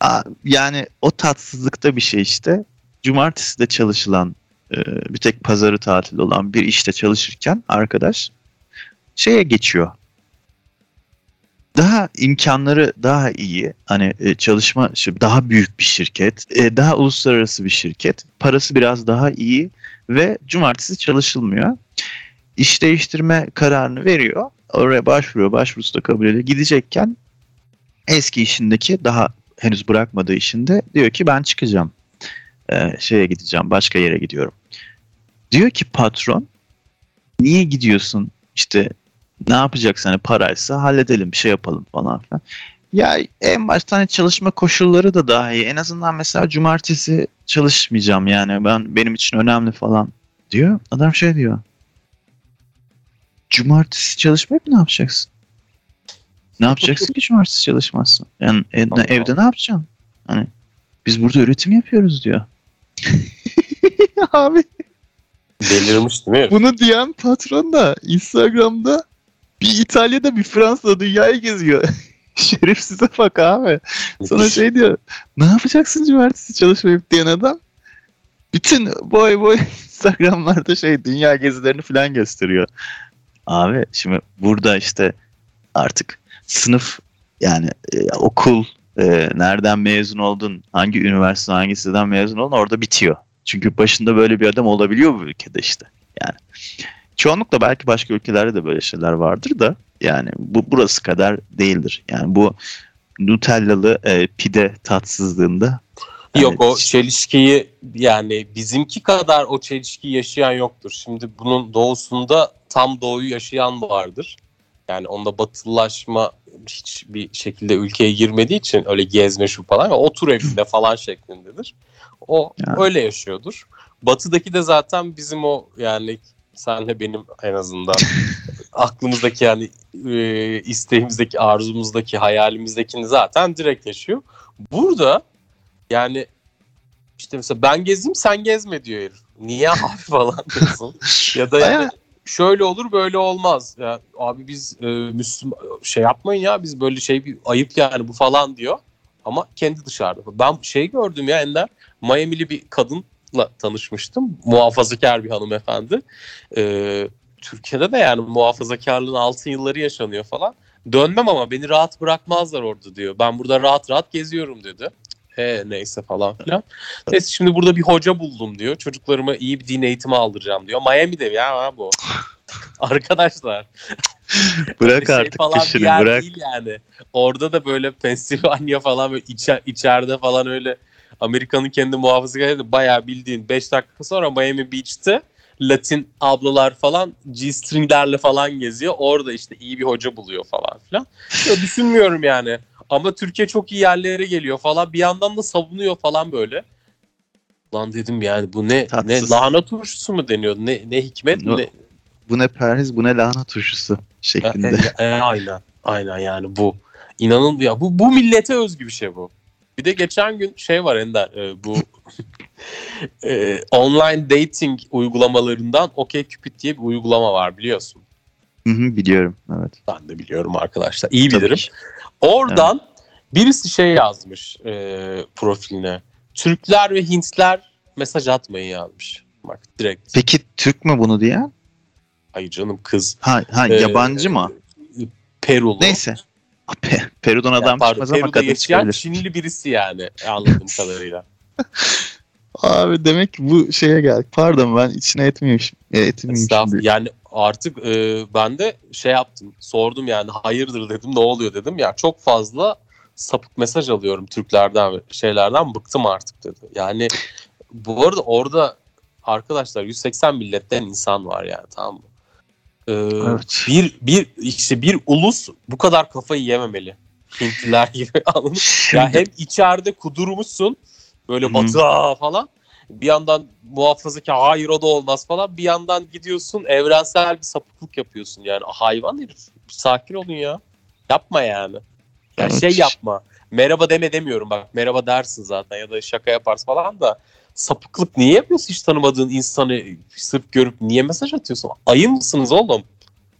Speaker 2: Aa, yani o tatsızlıkta bir şey işte. Cumartesi de çalışılan e, bir tek pazarı tatil olan bir işte çalışırken arkadaş şeye geçiyor. Daha imkanları daha iyi. Hani e, çalışma daha büyük bir şirket, e, daha uluslararası bir şirket. Parası biraz daha iyi ve cumartesi çalışılmıyor. İş değiştirme kararını veriyor. Oraya başvuruyor. Başvurusu da kabul ediyor. Gidecekken eski işindeki daha henüz bırakmadığı işinde diyor ki ben çıkacağım. Ee, şeye gideceğim. Başka yere gidiyorum. Diyor ki patron niye gidiyorsun? İşte ne yapacaksın? Hani paraysa halledelim bir şey yapalım falan filan. Ya en baştan hani çalışma koşulları da daha iyi. En azından mesela cumartesi çalışmayacağım yani ben benim için önemli falan diyor. Adam şey diyor. Cumartesi çalışmayıp ne yapacaksın? Ne yapacaksın ki cumartesi çalışmazsın? Yani e-
Speaker 1: Allah.
Speaker 2: evde ne yapacaksın? Hani biz burada üretim yapıyoruz diyor. Abi
Speaker 1: Delirmiş değil mi?
Speaker 2: bunu diyen patron da Instagram'da bir İtalya'da bir Fransa'da dünyayı geziyor. Şerefsize bak abi. Sana şey diyor. Ne yapacaksın cumartesi çalışmayıp diyen adam. Bütün boy boy Instagram'larda şey dünya gezilerini falan gösteriyor. Abi şimdi burada işte artık sınıf yani e, okul e, nereden mezun oldun, hangi üniversite hangi mezun oldun orada bitiyor. Çünkü başında böyle bir adam olabiliyor bu ülkede işte. Yani çoğunlukla belki başka ülkelerde de böyle şeyler vardır da yani bu burası kadar değildir. Yani bu Nutellalı e, pide tatsızlığında
Speaker 1: Yok o çelişkiyi yani bizimki kadar o çelişkiyi yaşayan yoktur. Şimdi bunun doğusunda tam doğuyu yaşayan vardır. Yani onda batılılaşma hiçbir şekilde ülkeye girmediği için öyle gezme şu falan otur evinde falan şeklindedir. O
Speaker 2: Ya.
Speaker 1: öyle yaşıyordur. Batıdaki de zaten bizim o yani senle benim en azından aklımızdaki yani e, isteğimizdeki, arzumuzdaki, hayalimizdekini zaten direkt yaşıyor. Burada yani işte mesela ben gezeyim sen gezme diyor herif. Niye abi falan diyorsun. ya da yani şöyle olur böyle olmaz. Ya abi biz e, Müslüman şey yapmayın ya biz böyle şey bir ayıp yani bu falan diyor. Ama kendi dışarıda. Ben şey gördüm ya Ender. Miami'li bir kadınla tanışmıştım. Muhafazakar bir hanımefendi. Ee, Türkiye'de de yani muhafazakarlığın altın yılları yaşanıyor falan. Dönmem ama beni rahat bırakmazlar orada diyor. Ben burada rahat rahat geziyorum dedi. He neyse falan filan. Neyse şimdi burada bir hoca buldum diyor. Çocuklarıma iyi bir din eğitimi aldıracağım diyor. Miami'de ya bu. Arkadaşlar.
Speaker 2: Bırak
Speaker 1: şey
Speaker 2: artık
Speaker 1: falan bir
Speaker 2: peşini
Speaker 1: yer
Speaker 2: bırak.
Speaker 1: değil yani. Orada da böyle Pensilvanya falan böyle içer, içeride falan öyle Amerika'nın kendi muhafazakarı bayağı bildiğin 5 dakika sonra Miami Beach'te Latin ablalar falan G-stringlerle falan geziyor. Orada işte iyi bir hoca buluyor falan filan. Ya düşünmüyorum yani. Ama Türkiye çok iyi yerlere geliyor falan. Bir yandan da savunuyor falan böyle. Lan dedim yani bu ne ne
Speaker 2: Tatsız.
Speaker 1: lahana turşusu mu deniyor? Ne ne hikmet
Speaker 2: No.
Speaker 1: ne?
Speaker 2: Bu ne perhiz bu ne lahana turşusu şeklinde.
Speaker 1: E, e, aynen. Aynen yani bu. İnanılmıyor. Bu, bu millete özgü bir şey bu. Bir de geçen gün şey var Ender. e, bu e, online dating uygulamalarından OkCupid diye bir uygulama var biliyorsun.
Speaker 2: Hı hı, biliyorum evet.
Speaker 1: Ben de biliyorum arkadaşlar. İyi
Speaker 2: Tabii
Speaker 1: bilirim.
Speaker 2: ki.
Speaker 1: Oradan birisi şey yazmış e, profiline. Türkler ve Hintler mesaj atmayın yazmış. Bak direkt.
Speaker 2: Peki Türk mü bunu diyen?
Speaker 1: Hayır canım kız.
Speaker 2: Ha, ha
Speaker 1: e,
Speaker 2: yabancı mı?
Speaker 1: Perulu.
Speaker 2: Neyse. Pe- Peru'dan adam
Speaker 1: pardon,
Speaker 2: çıkmaz ama kadın çıkabilir.
Speaker 1: Çinli birisi yani anladığım kadarıyla.
Speaker 2: Abi demek ki bu şeye geldik. Pardon ben içine. E,
Speaker 1: Estağfurullah.
Speaker 2: şimdi.
Speaker 1: Yani artık e, ben de şey yaptım. Sordum yani hayırdır dedim ne oluyor dedim. Ya çok fazla sapık mesaj alıyorum Türklerden şeylerden bıktım artık dedi. Yani bu arada orada arkadaşlar 180 milletten insan var yani tamam mı? Ee,
Speaker 2: Evet.
Speaker 1: bir bir işte bir ulus bu kadar kafayı yememeli. Hintliler gibi anladın Ya hem içeride kudurmuşsun böyle
Speaker 2: Hı.
Speaker 1: batı falan. Bir yandan muhafazakar hayır o da olmaz falan. Bir yandan gidiyorsun evrensel bir sapıklık yapıyorsun yani. Hayvan herif. Sakin olun ya. Yapma yani. Ya
Speaker 2: Evet.
Speaker 1: şey yapma. Merhaba deme demiyorum bak. Merhaba dersin zaten ya da şaka yaparsın falan da sapıklık niye yapıyorsun hiç tanımadığın insanı sırf görüp niye mesaj atıyorsun? Ayı mısınız oğlum?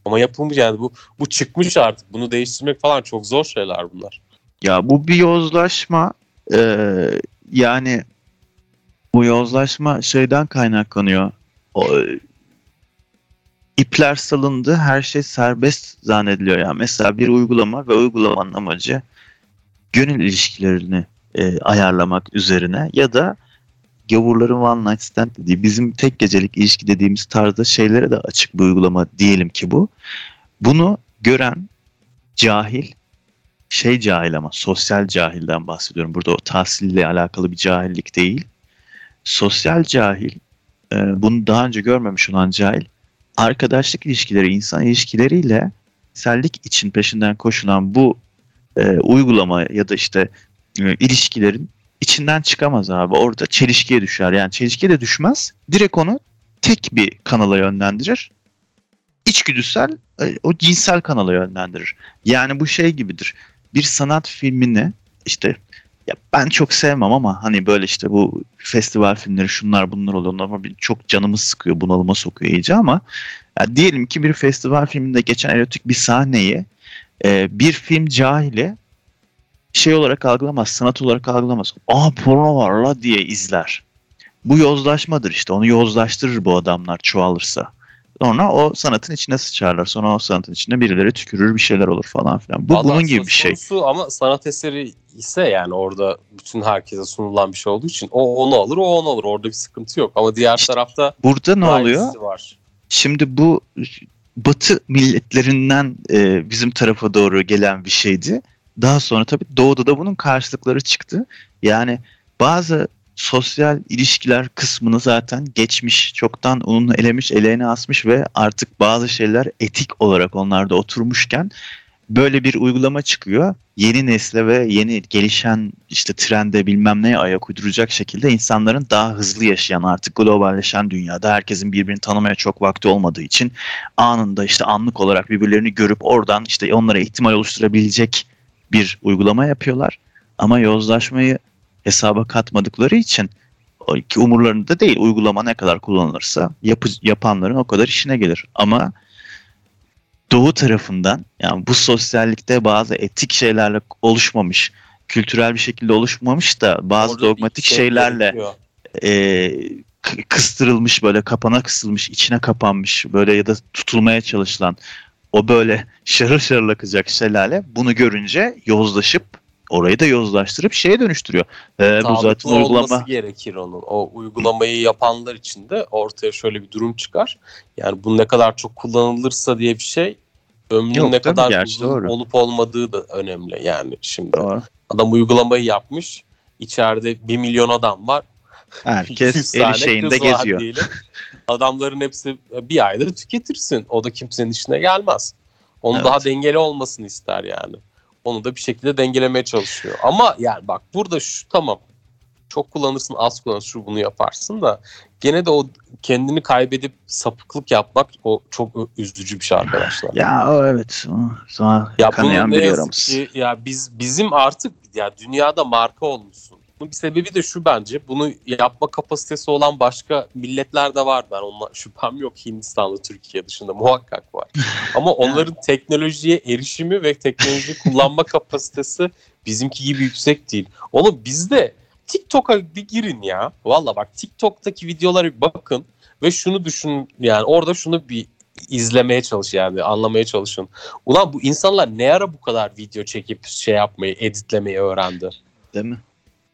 Speaker 1: Ama yapılmış yani bu bu çıkmış artık. Bunu değiştirmek falan çok zor şeyler bunlar.
Speaker 2: Ya bu bir yozlaşma Ee, yani bu yozlaşma şeyden kaynaklanıyor. O, e, ipler salındı, her şey serbest zannediliyor. Yani mesela bir uygulama ve uygulamanın amacı gönül ilişkilerini e, ayarlamak üzerine ya da gavurların one night stand dediği bizim tek gecelik ilişki dediğimiz tarzda şeylere de açık bir uygulama diyelim ki bu. Bunu gören cahil şey cahil ama sosyal cahilden bahsediyorum. Burada o tahsille alakalı bir cahillik değil. Sosyal cahil, e, bunu daha önce görmemiş olan cahil, arkadaşlık ilişkileri, insan ilişkileriyle sellik için peşinden koşulan bu e, uygulama ya da işte e, ilişkilerin içinden çıkamaz abi. Orada çelişkiye düşer. Yani çelişkiye de düşmez. Direkt onu tek bir kanala yönlendirir. İçgüdüsel e, o cinsel kanala yönlendirir. Yani bu şey gibidir bir sanat filmini işte ya ben çok sevmem ama hani böyle işte bu festival filmleri şunlar bunlar oluyor. Onlar çok canımı sıkıyor, bunalıma sokuyor iyice ama ya diyelim ki bir festival filminde geçen erotik bir sahneyi e, bir film cahili şey olarak algılamaz, sanat olarak algılamaz. Aa porno var la diye izler. Bu yozlaşmadır işte. Onu yozlaştırır bu adamlar çoğalırsa. Sonra o sanatın içine sıçarlar. Sonra o sanatın içine birileri tükürür bir şeyler olur falan filan. Bu
Speaker 1: Vallahi
Speaker 2: bunun gibi bir şey.
Speaker 1: Ama sanat eseri ise yani orada bütün herkese sunulan bir şey olduğu için o onu alır o onu alır. Orada bir sıkıntı yok. Ama diğer
Speaker 2: İşte
Speaker 1: tarafta
Speaker 2: Burada ne oluyor?
Speaker 1: Var.
Speaker 2: Şimdi bu Batı milletlerinden e, bizim tarafa doğru gelen bir şeydi. Daha sonra tabii Doğu'da da bunun karşılıkları çıktı. Yani bazı sosyal ilişkiler kısmını zaten geçmiş, çoktan onun elemiş, eleğine asmış ve artık bazı şeyler etik olarak onlarda oturmuşken böyle bir uygulama çıkıyor. Yeni nesle ve yeni gelişen işte trende bilmem neye ayak uyduracak şekilde insanların daha hızlı yaşayan artık globalleşen dünyada herkesin birbirini tanımaya çok vakti olmadığı için anında işte anlık olarak birbirlerini görüp oradan işte onlara ihtimal oluşturabilecek bir uygulama yapıyorlar. Ama yozlaşmayı hesaba katmadıkları için ki umurlarında değil uygulama ne kadar kullanılırsa yapı, yapanların o kadar işine gelir. Ama doğu tarafından yani bu sosyallikte bazı etik şeylerle oluşmamış, kültürel bir şekilde oluşmamış da bazı
Speaker 1: Orada
Speaker 2: dogmatik
Speaker 1: şey
Speaker 2: şeylerle
Speaker 1: gerekiyor.
Speaker 2: e, kıstırılmış böyle kapana kısılmış içine kapanmış böyle ya da tutulmaya çalışılan o böyle şarıl şarıl akacak şelale bunu görünce yozlaşıp orayı da yozlaştırıp şeye dönüştürüyor. Ee, bu zaten uygulama
Speaker 1: olması gerekir onun. O uygulamayı yapanlar için de ortaya şöyle bir durum çıkar. Yani bu ne kadar çok kullanılırsa diye bir şey ömrünün
Speaker 2: Yok,
Speaker 1: ne kadar
Speaker 2: gerçi
Speaker 1: uzun
Speaker 2: doğru.
Speaker 1: olup olmadığı da önemli yani şimdi.
Speaker 2: Doğru.
Speaker 1: Adam uygulamayı yapmış. İçeride bir milyon adam var. 100
Speaker 2: Herkes eli şeyinde geziyor.
Speaker 1: Adamların hepsi bir ayda tüketirsin. O da kimsenin işine gelmez. Onun
Speaker 2: Evet.
Speaker 1: daha dengeli olmasını ister yani. Onu da bir şekilde dengelemeye çalışıyor. Ama yani bak burada şu tamam. Çok kullanırsın, az kullanırsın, şu bunu yaparsın da gene de o kendini kaybedip sapıklık yapmak o çok üzücü bir şey arkadaşlar.
Speaker 2: Ya o evet. o Sonra
Speaker 1: Ya bunu ne yazık ki ya biz bizim artık ya dünyada marka olmuşsun. Bunun bir sebebi de şu bence. Bunu yapma kapasitesi olan başka milletler de var. Ben onunla şüphem yok Hindistan'da, Türkiye dışında muhakkak var. Ama onların teknolojiye erişimi ve teknoloji kullanma kapasitesi bizimki gibi yüksek değil. Oğlum bizde TikTok'a bir girin ya. Valla bak TikTok'taki videolara bir bakın ve şunu düşün yani orada şunu bir izlemeye çalış yani anlamaya çalışın. Ulan bu insanlar ne ara bu kadar video çekip şey yapmayı, editlemeyi öğrendi?
Speaker 2: Değil mi?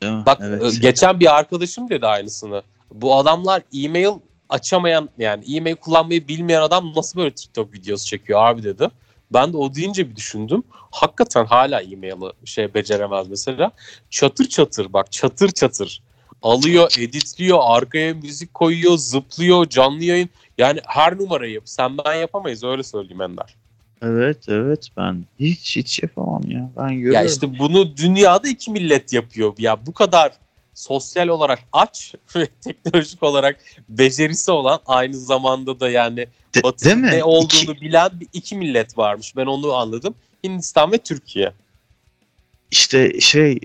Speaker 1: Bak
Speaker 2: evet.
Speaker 1: e, geçen bir arkadaşım dedi aynısını. Bu adamlar e-mail açamayan yani e-mail kullanmayı bilmeyen adam nasıl böyle TikTok videosu çekiyor abi dedi. Ben de o deyince bir düşündüm. Hakikaten hala e-mail'ı şey beceremez mesela. Çatır çatır bak çatır çatır. Alıyor, editliyor, arkaya müzik koyuyor, zıplıyor, canlı yayın. Yani her numarayı sen ben yapamayız öyle söyleyeyim Ender.
Speaker 2: Evet evet ben hiç hiç yapamam ya. Ben görüyorum.
Speaker 1: Ya işte bunu dünyada iki millet yapıyor. Ya bu kadar sosyal olarak aç ve teknolojik olarak becerisi olan aynı zamanda da yani
Speaker 2: De- değil mi?
Speaker 1: ne olduğunu
Speaker 2: İki-
Speaker 1: bilen bir iki millet varmış. Ben onu anladım. Hindistan ve Türkiye.
Speaker 2: işte şey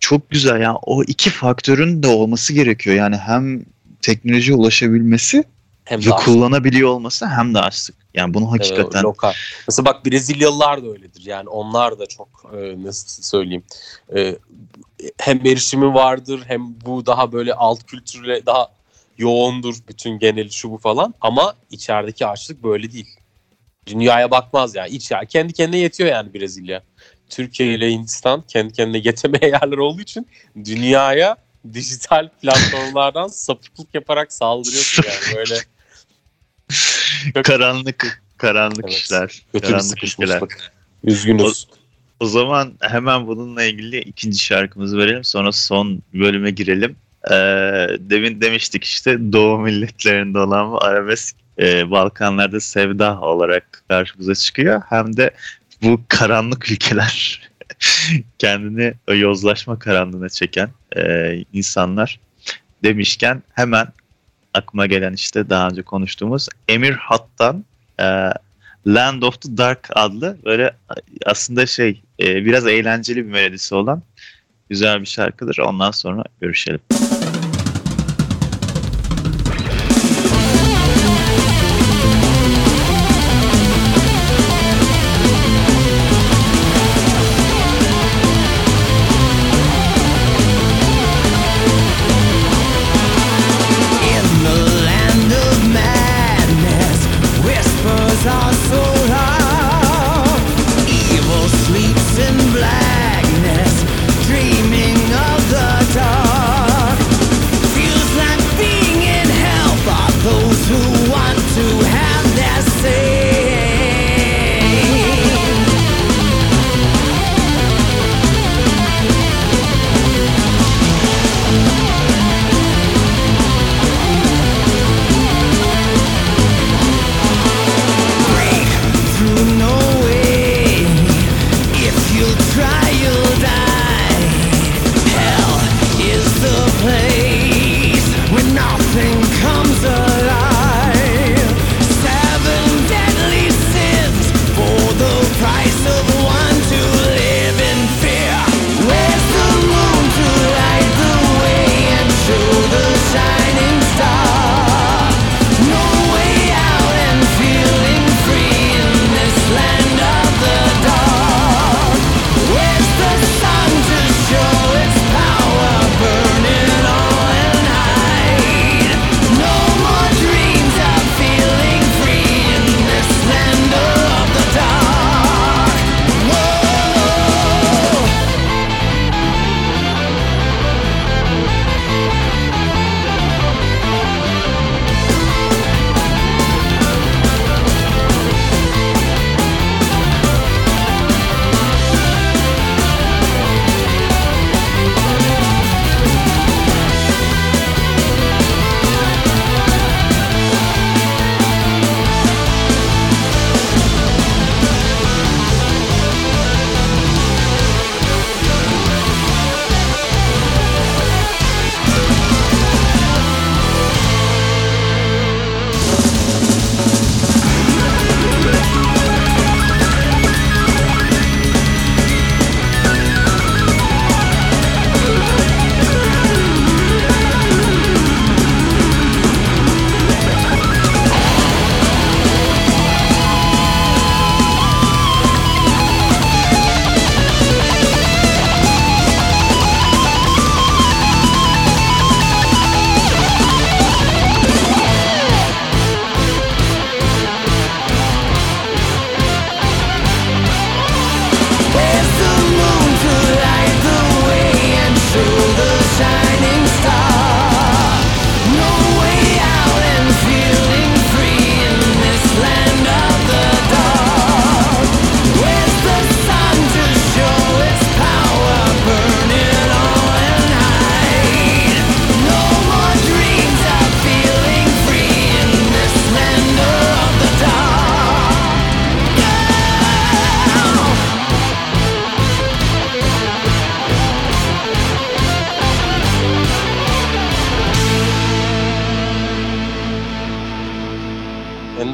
Speaker 2: çok güzel yani o iki faktörün de olması gerekiyor. Yani hem teknolojiye ulaşabilmesi
Speaker 1: Hem de
Speaker 2: kullanabiliyor olması hem de açlık. Yani bunu hakikaten
Speaker 1: e, lokal. Mesela bak Brezilyalılar da öyledir. Yani onlar da çok e, nasıl söyleyeyim e, hem erişimi vardır hem bu daha böyle alt kültürle daha yoğundur bütün geneli şu bu falan ama içerideki açlık böyle değil. Dünyaya bakmaz ya. İç ya kendi kendine yetiyor yani Brezilya. Türkiye ile Hindistan kendi kendine yetemeye yerler olduğu için dünyaya dijital platformlardan sapıklık yaparak saldırıyorsun yani böyle
Speaker 2: karanlık karanlık
Speaker 1: Evet.
Speaker 2: işler.
Speaker 1: kötü bir
Speaker 2: karanlık işler.
Speaker 1: sıkışmışlık. Üzgünüz.
Speaker 2: O zaman hemen bununla ilgili ikinci şarkımızı verelim. Sonra son bölüme girelim. Ee, demin demiştik işte Doğu milletlerinde olan bu arabesk e, Balkanlarda sevda olarak karşımıza çıkıyor. Hem de bu karanlık ülkeler kendini o yozlaşma karanlığına çeken e, insanlar demişken hemen aklıma gelen işte daha önce konuştuğumuz Emir Hattan e, Land of the Dark adlı böyle aslında şey e, biraz eğlenceli bir melodisi olan güzel bir şarkıdır. Ondan sonra görüşelim.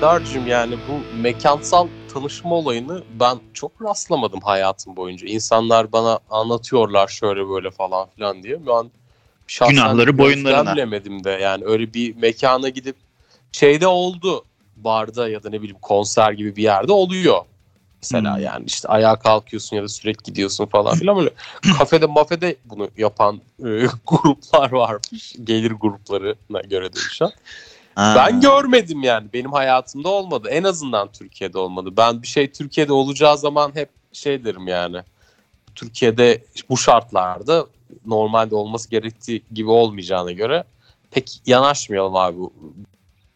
Speaker 1: Endar'cığım yani bu mekansal tanışma olayını ben çok rastlamadım hayatım boyunca. İnsanlar bana anlatıyorlar şöyle böyle falan filan diye. Ben şahsen
Speaker 2: Günahları boyunlarına.
Speaker 1: de yani öyle bir mekana gidip şeyde oldu barda ya da ne bileyim konser gibi bir yerde oluyor. Mesela
Speaker 2: Hmm.
Speaker 1: yani işte ayağa kalkıyorsun ya da sürekli gidiyorsun falan filan böyle kafede mafede bunu yapan e, gruplar varmış. Gelir gruplarına göre değişen.
Speaker 2: Ha.
Speaker 1: Ben görmedim yani. Benim hayatımda olmadı. En azından Türkiye'de olmadı. Ben bir şey Türkiye'de olacağı zaman hep şey derim yani. Türkiye'de bu şartlarda normalde olması gerektiği gibi olmayacağına göre pek yanaşmayalım abi.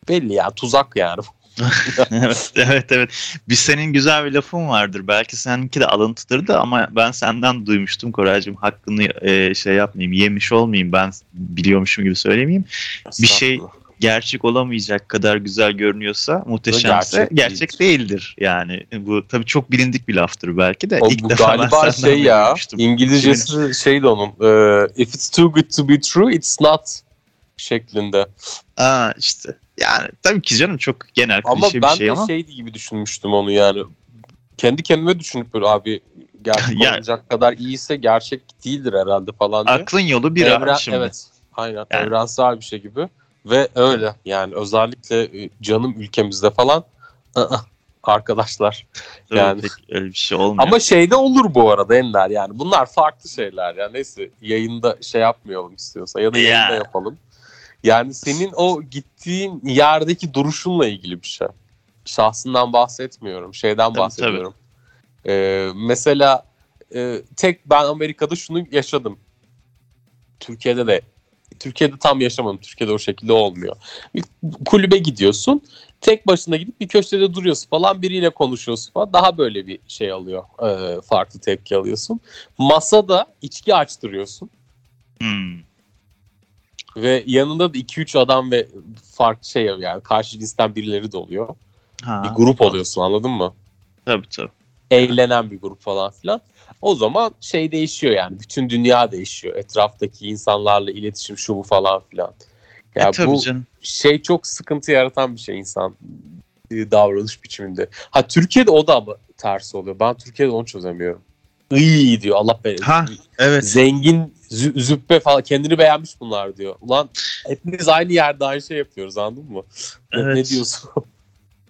Speaker 1: Belli ya tuzak yani.
Speaker 2: evet, evet evet. Bir senin güzel bir lafın vardır. Belki seninki de alıntıdır da ama ben senden duymuştum Koraycığım. Hakkını e, şey yapmayayım, yemiş olmayayım. Ben biliyormuşum gibi söylemeyeyim. Bir şey gerçek olamayacak kadar güzel görünüyorsa, muhteşemse
Speaker 1: Gerçek
Speaker 2: gerçek, değildir. Yani bu tabii çok bilindik bir laftır belki de.
Speaker 1: O,
Speaker 2: İlk
Speaker 1: bu
Speaker 2: defa ben
Speaker 1: galiba şey ya. İngilizcesi şeydi onun e, if it's too good to be true it's not şeklinde.
Speaker 2: Aa işte yani tabii ki canım çok genel
Speaker 1: Ama
Speaker 2: klişe bir
Speaker 1: ben
Speaker 2: şey
Speaker 1: de
Speaker 2: ama
Speaker 1: şeydi gibi düşünmüştüm onu yani. Kendi kendime düşünüp böyle abi gerçek
Speaker 2: Ya-
Speaker 1: olacak kadar iyiyse gerçek değildir herhalde falan diye.
Speaker 2: aklın yolu bir
Speaker 1: Evren-
Speaker 2: şimdi.
Speaker 1: Evet. Aynen.
Speaker 2: Yani.
Speaker 1: Evrensel bir şey gibi. Ve öyle yani özellikle e, canım ülkemizde falan ı-ı, arkadaşlar.
Speaker 2: Tabii
Speaker 1: yani.
Speaker 2: pek öyle bir şey olmuyor.
Speaker 1: Ama şeyde olur bu arada Ender yani bunlar farklı şeyler yani neyse yayında şey yapmayalım istiyorsa ya da
Speaker 2: Ya.
Speaker 1: yayında yapalım. Yani senin o gittiğin yerdeki duruşunla ilgili bir şey. Şahsından bahsetmiyorum şeyden
Speaker 2: Tabii,
Speaker 1: bahsediyorum. Ee, mesela e, tek ben Amerika'da şunu yaşadım. Türkiye'de de Türkiye'de tam yaşamadım. Türkiye'de o şekilde olmuyor. Bir kulübe gidiyorsun. Tek başına gidip bir köşede duruyorsun falan biriyle konuşuyorsun falan. Daha böyle bir şey alıyor. e, farklı tepki alıyorsun. Masada içki açtırıyorsun.
Speaker 2: Hmm.
Speaker 1: Ve yanında da 2-3 adam ve farklı şey yani karşı cinsten birileri de oluyor.
Speaker 2: Ha,
Speaker 1: Bir grup oluyorsun anladın mı?
Speaker 2: Tabii tabii.
Speaker 1: eğlenen bir grup falan filan. O zaman şey değişiyor yani. Bütün dünya değişiyor. Etraftaki insanlarla iletişim şu bu falan filan. Ya
Speaker 2: e,
Speaker 1: bu
Speaker 2: canım.
Speaker 1: şey çok sıkıntı yaratan bir şey insan e, davranış biçiminde. Ha Türkiye'de o da ama tersi oluyor. Ben Türkiye'de onu çözemiyorum. İyi diyor Allah belanı.
Speaker 2: Ha, Evet.
Speaker 1: Zengin zü- züppe falan kendini beğenmiş bunlar diyor. Ulan hepimiz aynı yerde aynı şey yapıyoruz anladın mı?
Speaker 2: Evet.
Speaker 1: Ne diyorsun?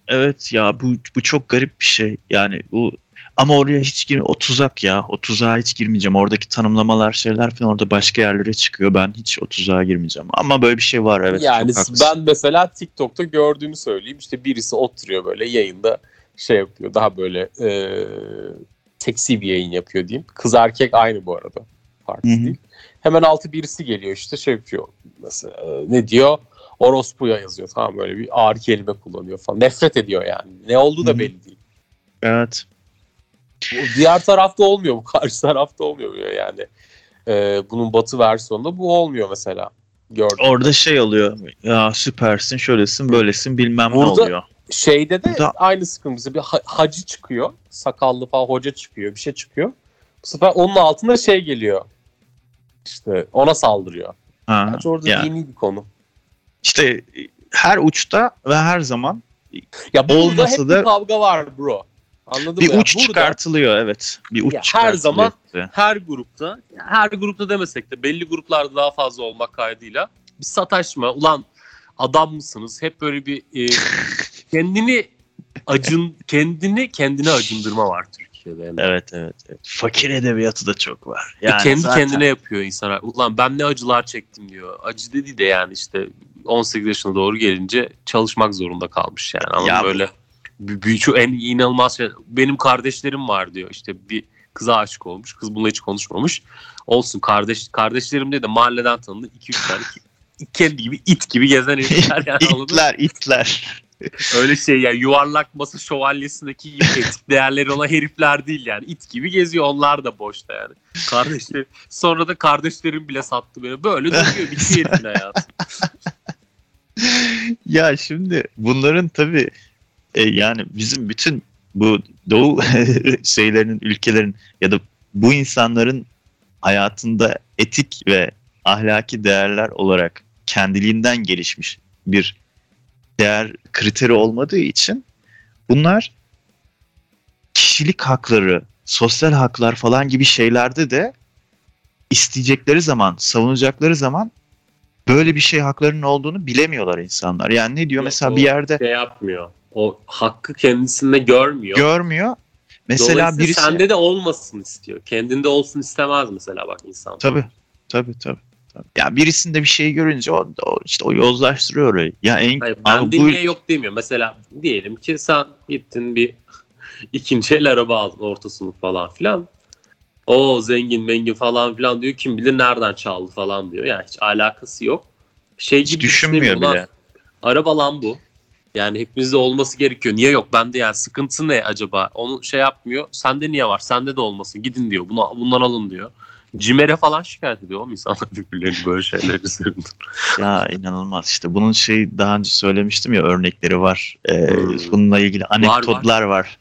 Speaker 2: Evet ya bu bu çok garip bir şey. Yani bu ama oraya hiç gir o tuzak ya. O tuzağa hiç girmeyeceğim. Oradaki tanımlamalar şeyler falan orada başka yerlere çıkıyor. Ben hiç o tuzağa girmeyeceğim. Ama böyle bir şey var evet.
Speaker 1: yani ben mesela TikTok'ta gördüğümü söyleyeyim. İşte birisi oturuyor böyle yayında şey yapıyor. Daha böyle e, seksi bir yayın yapıyor diyeyim. Kız erkek aynı bu arada. Farklı değil. Hemen altı birisi geliyor işte şey yapıyor. Mesela e, ne diyor? Orospuya yazıyor tamam böyle bir ağır kelime kullanıyor falan. Nefret ediyor yani. Ne olduğu da belli değil.
Speaker 2: Evet.
Speaker 1: Diğer tarafta olmuyor bu. Karşı tarafta olmuyor yani. E, bunun batı versiyonunda bu olmuyor mesela. Gördüm.
Speaker 2: Orada şey oluyor. Ya süpersin, şöylesin, böylesin bilmem ne
Speaker 1: Burada-
Speaker 2: oluyor.
Speaker 1: Şeyde de
Speaker 2: Burada-
Speaker 1: aynı sıkıntı. Bir ha- hacı çıkıyor. Sakallı falan hoca çıkıyor. Bir şey çıkıyor. Bu sefer onun altında şey geliyor. İşte ona saldırıyor.
Speaker 2: Ha,
Speaker 1: Gerçi orada
Speaker 2: ya.
Speaker 1: dini bir konu.
Speaker 2: İşte her uçta ve her zaman
Speaker 1: Ya burada
Speaker 2: Olmasa
Speaker 1: hep
Speaker 2: da-
Speaker 1: bir kavga var bro. Anladın
Speaker 2: bir
Speaker 1: ya?
Speaker 2: uç
Speaker 1: Burada
Speaker 2: çıkartılıyor evet. Bir uç
Speaker 1: Ya her zaman- her grupta, her grupta demesek de belli gruplarda daha fazla olmak kaydıyla bir sataşma. Ulan adam mısınız? Hep böyle bir e, kendini acın kendini kendine acındırma var Türkiye'de. Yani.
Speaker 2: Evet, evet evet. Fakir edebiyatı da çok var.
Speaker 1: Ve
Speaker 2: Yani
Speaker 1: kendi
Speaker 2: zaten-
Speaker 1: kendine yapıyor insana. Ulan ben ne acılar çektim diyor. Acı dedi de yani işte 18 yaşına doğru gelince çalışmak zorunda kalmış yani. Anladın
Speaker 2: Ya
Speaker 1: böyle şu en inanılmaz şey. Benim kardeşlerim var diyor. İşte bir kıza aşık olmuş. Kız bununla hiç konuşmamış. Olsun kardeş kardeşlerim de de mahalleden tanıdı. 2-3 tane kendi gibi it gibi gezen herifler yani
Speaker 2: itler, itler.
Speaker 1: Öyle şey yani yuvarlak masa şövalyesindeki gibi etik değerleri olan herifler değil yani. it gibi geziyor onlar da boşta yani. Kardeşler sonra da kardeşlerim bile sattı beni. Böyle dönüyor bitiyor herifin hayatı.
Speaker 2: ya şimdi bunların tabii e, yani bizim bütün bu doğu şeylerinin, ülkelerin ya da bu insanların hayatında etik ve ahlaki değerler olarak kendiliğinden gelişmiş bir değer kriteri olmadığı için bunlar kişilik hakları, sosyal haklar falan gibi şeylerde de isteyecekleri zaman, savunacakları zaman böyle bir şey haklarının olduğunu bilemiyorlar insanlar. Yani ne diyor
Speaker 1: Yok,
Speaker 2: mesela bir yerde
Speaker 1: Şey yapmıyor. O hakkı kendisinde görmüyor.
Speaker 2: görmüyor. Mesela birisi
Speaker 1: sende de olmasın istiyor. Kendinde olsun istemez mesela bak insan.
Speaker 2: Tabii. Tabii tabii. tabii. Ya birisinde bir şey görünce o, o işte o yozlaştırıyor orayı. Ya en
Speaker 1: Hayır,
Speaker 2: Abi
Speaker 1: ben
Speaker 2: bu-
Speaker 1: niye yok demiyor. Mesela diyelim ki sen gittin bir ikinci el araba aldın orta sınıf falan filan. O zengin mengin falan filan diyor. Kim bilir nereden çaldı falan diyor. Yani hiç alakası yok. Şey
Speaker 2: hiç
Speaker 1: gibi
Speaker 2: düşünmüyor
Speaker 1: düşünemiyor. Ulan
Speaker 2: bile.
Speaker 1: Araba lan bu. Yani hepimizde olması gerekiyor. Niye yok? Bende yani sıkıntı ne acaba? Onu şey yapmıyor. Sende niye var? Sende de olmasın. Gidin diyor. Bunu, bundan alın diyor. Cimer'e falan şikayet ediyor oğlum insanlar birbirlerini böyle şeyler üzerinden.
Speaker 2: Ya inanılmaz işte. Bunun şey daha önce söylemiştim ya örnekleri var. Ee,
Speaker 1: Hmm.
Speaker 2: Bununla ilgili anekdotlar var.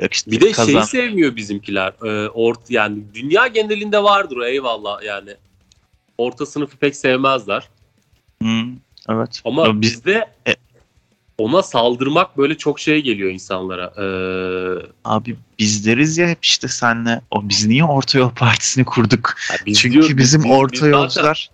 Speaker 2: Yok işte
Speaker 1: Bir de
Speaker 2: kazan-
Speaker 1: şeyi sevmiyor bizimkiler. Ee, ort yani dünya genelinde vardır eyvallah yani. Orta sınıfı pek sevmezler.
Speaker 2: Hı, evet.
Speaker 1: Ama
Speaker 2: Ya biz
Speaker 1: bizde
Speaker 2: E-
Speaker 1: ona saldırmak böyle çok şey geliyor insanlara. Ee,
Speaker 2: abi biz deriz ya hep işte senle o biz niye Orta Yol Partisi'ni kurduk?
Speaker 1: ya biz
Speaker 2: Çünkü
Speaker 1: diyoruz,
Speaker 2: bizim
Speaker 1: biz-
Speaker 2: orta
Speaker 1: biz
Speaker 2: yolcular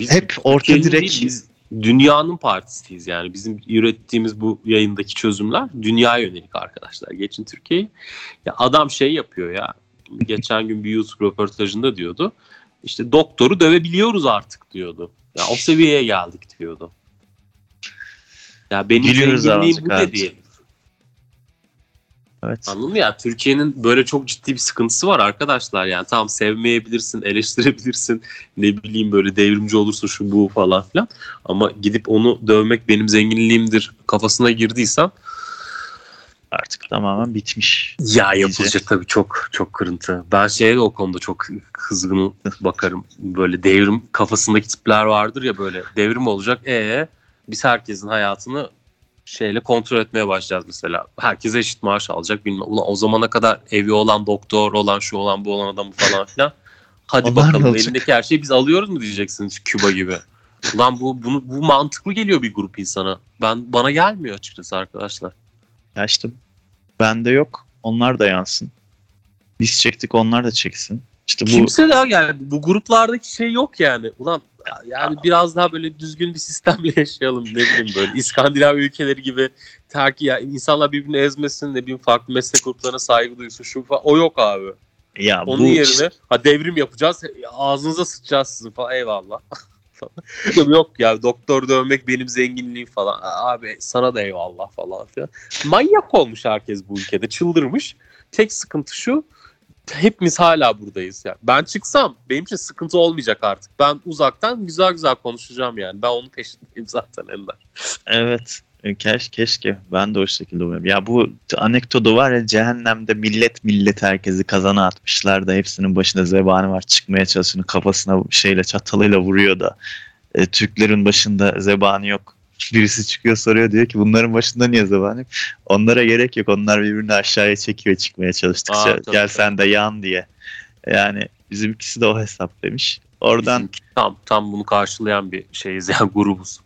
Speaker 1: biz
Speaker 2: hep orta direk
Speaker 1: değil, biz dünyanın partisiyiz yani. Bizim ürettiğimiz bu yayındaki çözümler dünya yönelik arkadaşlar. Geçin Türkiye'yi. Ya adam şey yapıyor ya. Geçen gün bir YouTube röportajında diyordu. İşte doktoru dövebiliyoruz artık diyordu. Ya o seviyeye geldik diyordu. Ya benim
Speaker 2: Biliyoruz
Speaker 1: zenginliğim
Speaker 2: artık,
Speaker 1: bu
Speaker 2: evet.
Speaker 1: dedi.
Speaker 2: evet.
Speaker 1: Anladın mı ya? Türkiye'nin böyle çok ciddi bir sıkıntısı var arkadaşlar. Yani tamam sevmeyebilirsin, eleştirebilirsin. Ne bileyim böyle devrimci olursun şu bu falan filan. Ama gidip onu dövmek benim zenginliğimdir kafasına girdiysen
Speaker 2: Artık tamamen bitmiş.
Speaker 1: ya yapılacak tabii çok çok kırıntı. Ben şeye de o konuda çok kızgın bakarım. Böyle devrim kafasındaki tipler vardır ya böyle devrim olacak. E biz herkesin hayatını şeyle kontrol etmeye başlayacağız mesela. Herkes eşit maaş alacak bilmem. Ulan o zamana kadar evi olan doktor olan şu olan bu olan adam falan filan. Hadi
Speaker 2: Onlar
Speaker 1: bakalım elindeki her şeyi biz alıyoruz mu diyeceksiniz Küba gibi. Ulan bu bunu bu mantıklı geliyor bir grup insana. Ben bana gelmiyor açıkçası arkadaşlar.
Speaker 2: Ya işte bende yok. Onlar da yansın. Biz çektik onlar da çeksin. İşte bu
Speaker 1: Kimse de yani bu gruplardaki şey yok yani. Ulan yani biraz daha böyle düzgün bir sistemle yaşayalım ne bileyim böyle İskandinav ülkeleri gibi terki ya insanlar birbirini ezmesin ne bileyim farklı meslek gruplarına saygı duysun şu falan. O yok abi.
Speaker 2: ya
Speaker 1: Onun
Speaker 2: bu
Speaker 1: yerine
Speaker 2: işte-
Speaker 1: ha devrim yapacağız ağzınıza sıçacağız sizin falan eyvallah. yok ya doktor dövmek benim zenginliğim falan. Abi sana da eyvallah falan filan. Manyak olmuş herkes bu ülkede çıldırmış. Tek sıkıntı şu hepimiz hala buradayız yani. Ben çıksam benim için sıkıntı olmayacak artık. Ben uzaktan güzel güzel konuşacağım yani. Ben onun peşindeyim zaten Ender.
Speaker 2: Evet. E, Keş, keşke. Ben de o şekilde umuyorum. Ya bu anekdotu var ya cehennemde millet millet herkesi kazana atmışlar da hepsinin başında zebani var çıkmaya çalışıyor kafasına şeyle çatalıyla vuruyor da e, Türklerin başında zebani yok. Birisi çıkıyor soruyor diyor ki bunların başında niye zebani yok? Onlara gerek yok. Onlar birbirini aşağıya çekiyor çıkmaya çalıştıkça.
Speaker 1: Aa, tabii,
Speaker 2: Gel
Speaker 1: tabii.
Speaker 2: sen de yan diye. Yani bizimkisi de o hesap demiş. Oradan
Speaker 1: Bizimki tam tam bunu karşılayan bir şeyiz yani grubuz.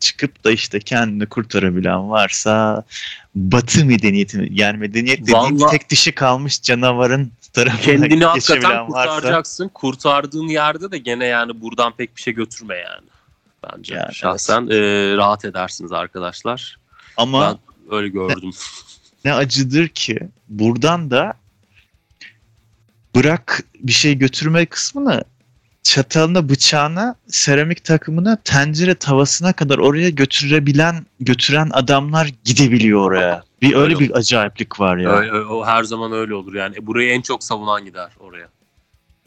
Speaker 2: çıkıp da işte kendini kurtarabilen varsa batı medeniyeti yani medeniyet dediğim
Speaker 1: Vallahi-
Speaker 2: tek dişi kalmış canavarın tarafına
Speaker 1: Kendini hakikaten
Speaker 2: geçebilen varsa
Speaker 1: kurtaracaksın. Kurtardığın yerde de gene yani buradan pek bir şey götürme yani. Bence
Speaker 2: Yani
Speaker 1: şahsen e, rahat edersiniz arkadaşlar.
Speaker 2: ama
Speaker 1: Ben öyle gördüm.
Speaker 2: ne acıdır ki buradan da bırak bir şey götürme kısmını çatalına, bıçağına, seramik takımına, tencere tavasına kadar oraya götürebilen, götüren adamlar gidebiliyor oraya. Bir öyle
Speaker 1: Öyle
Speaker 2: bir acayiplik var ya.
Speaker 1: Öyle- o her zaman öyle olur yani. E, burayı en çok savunan gider oraya.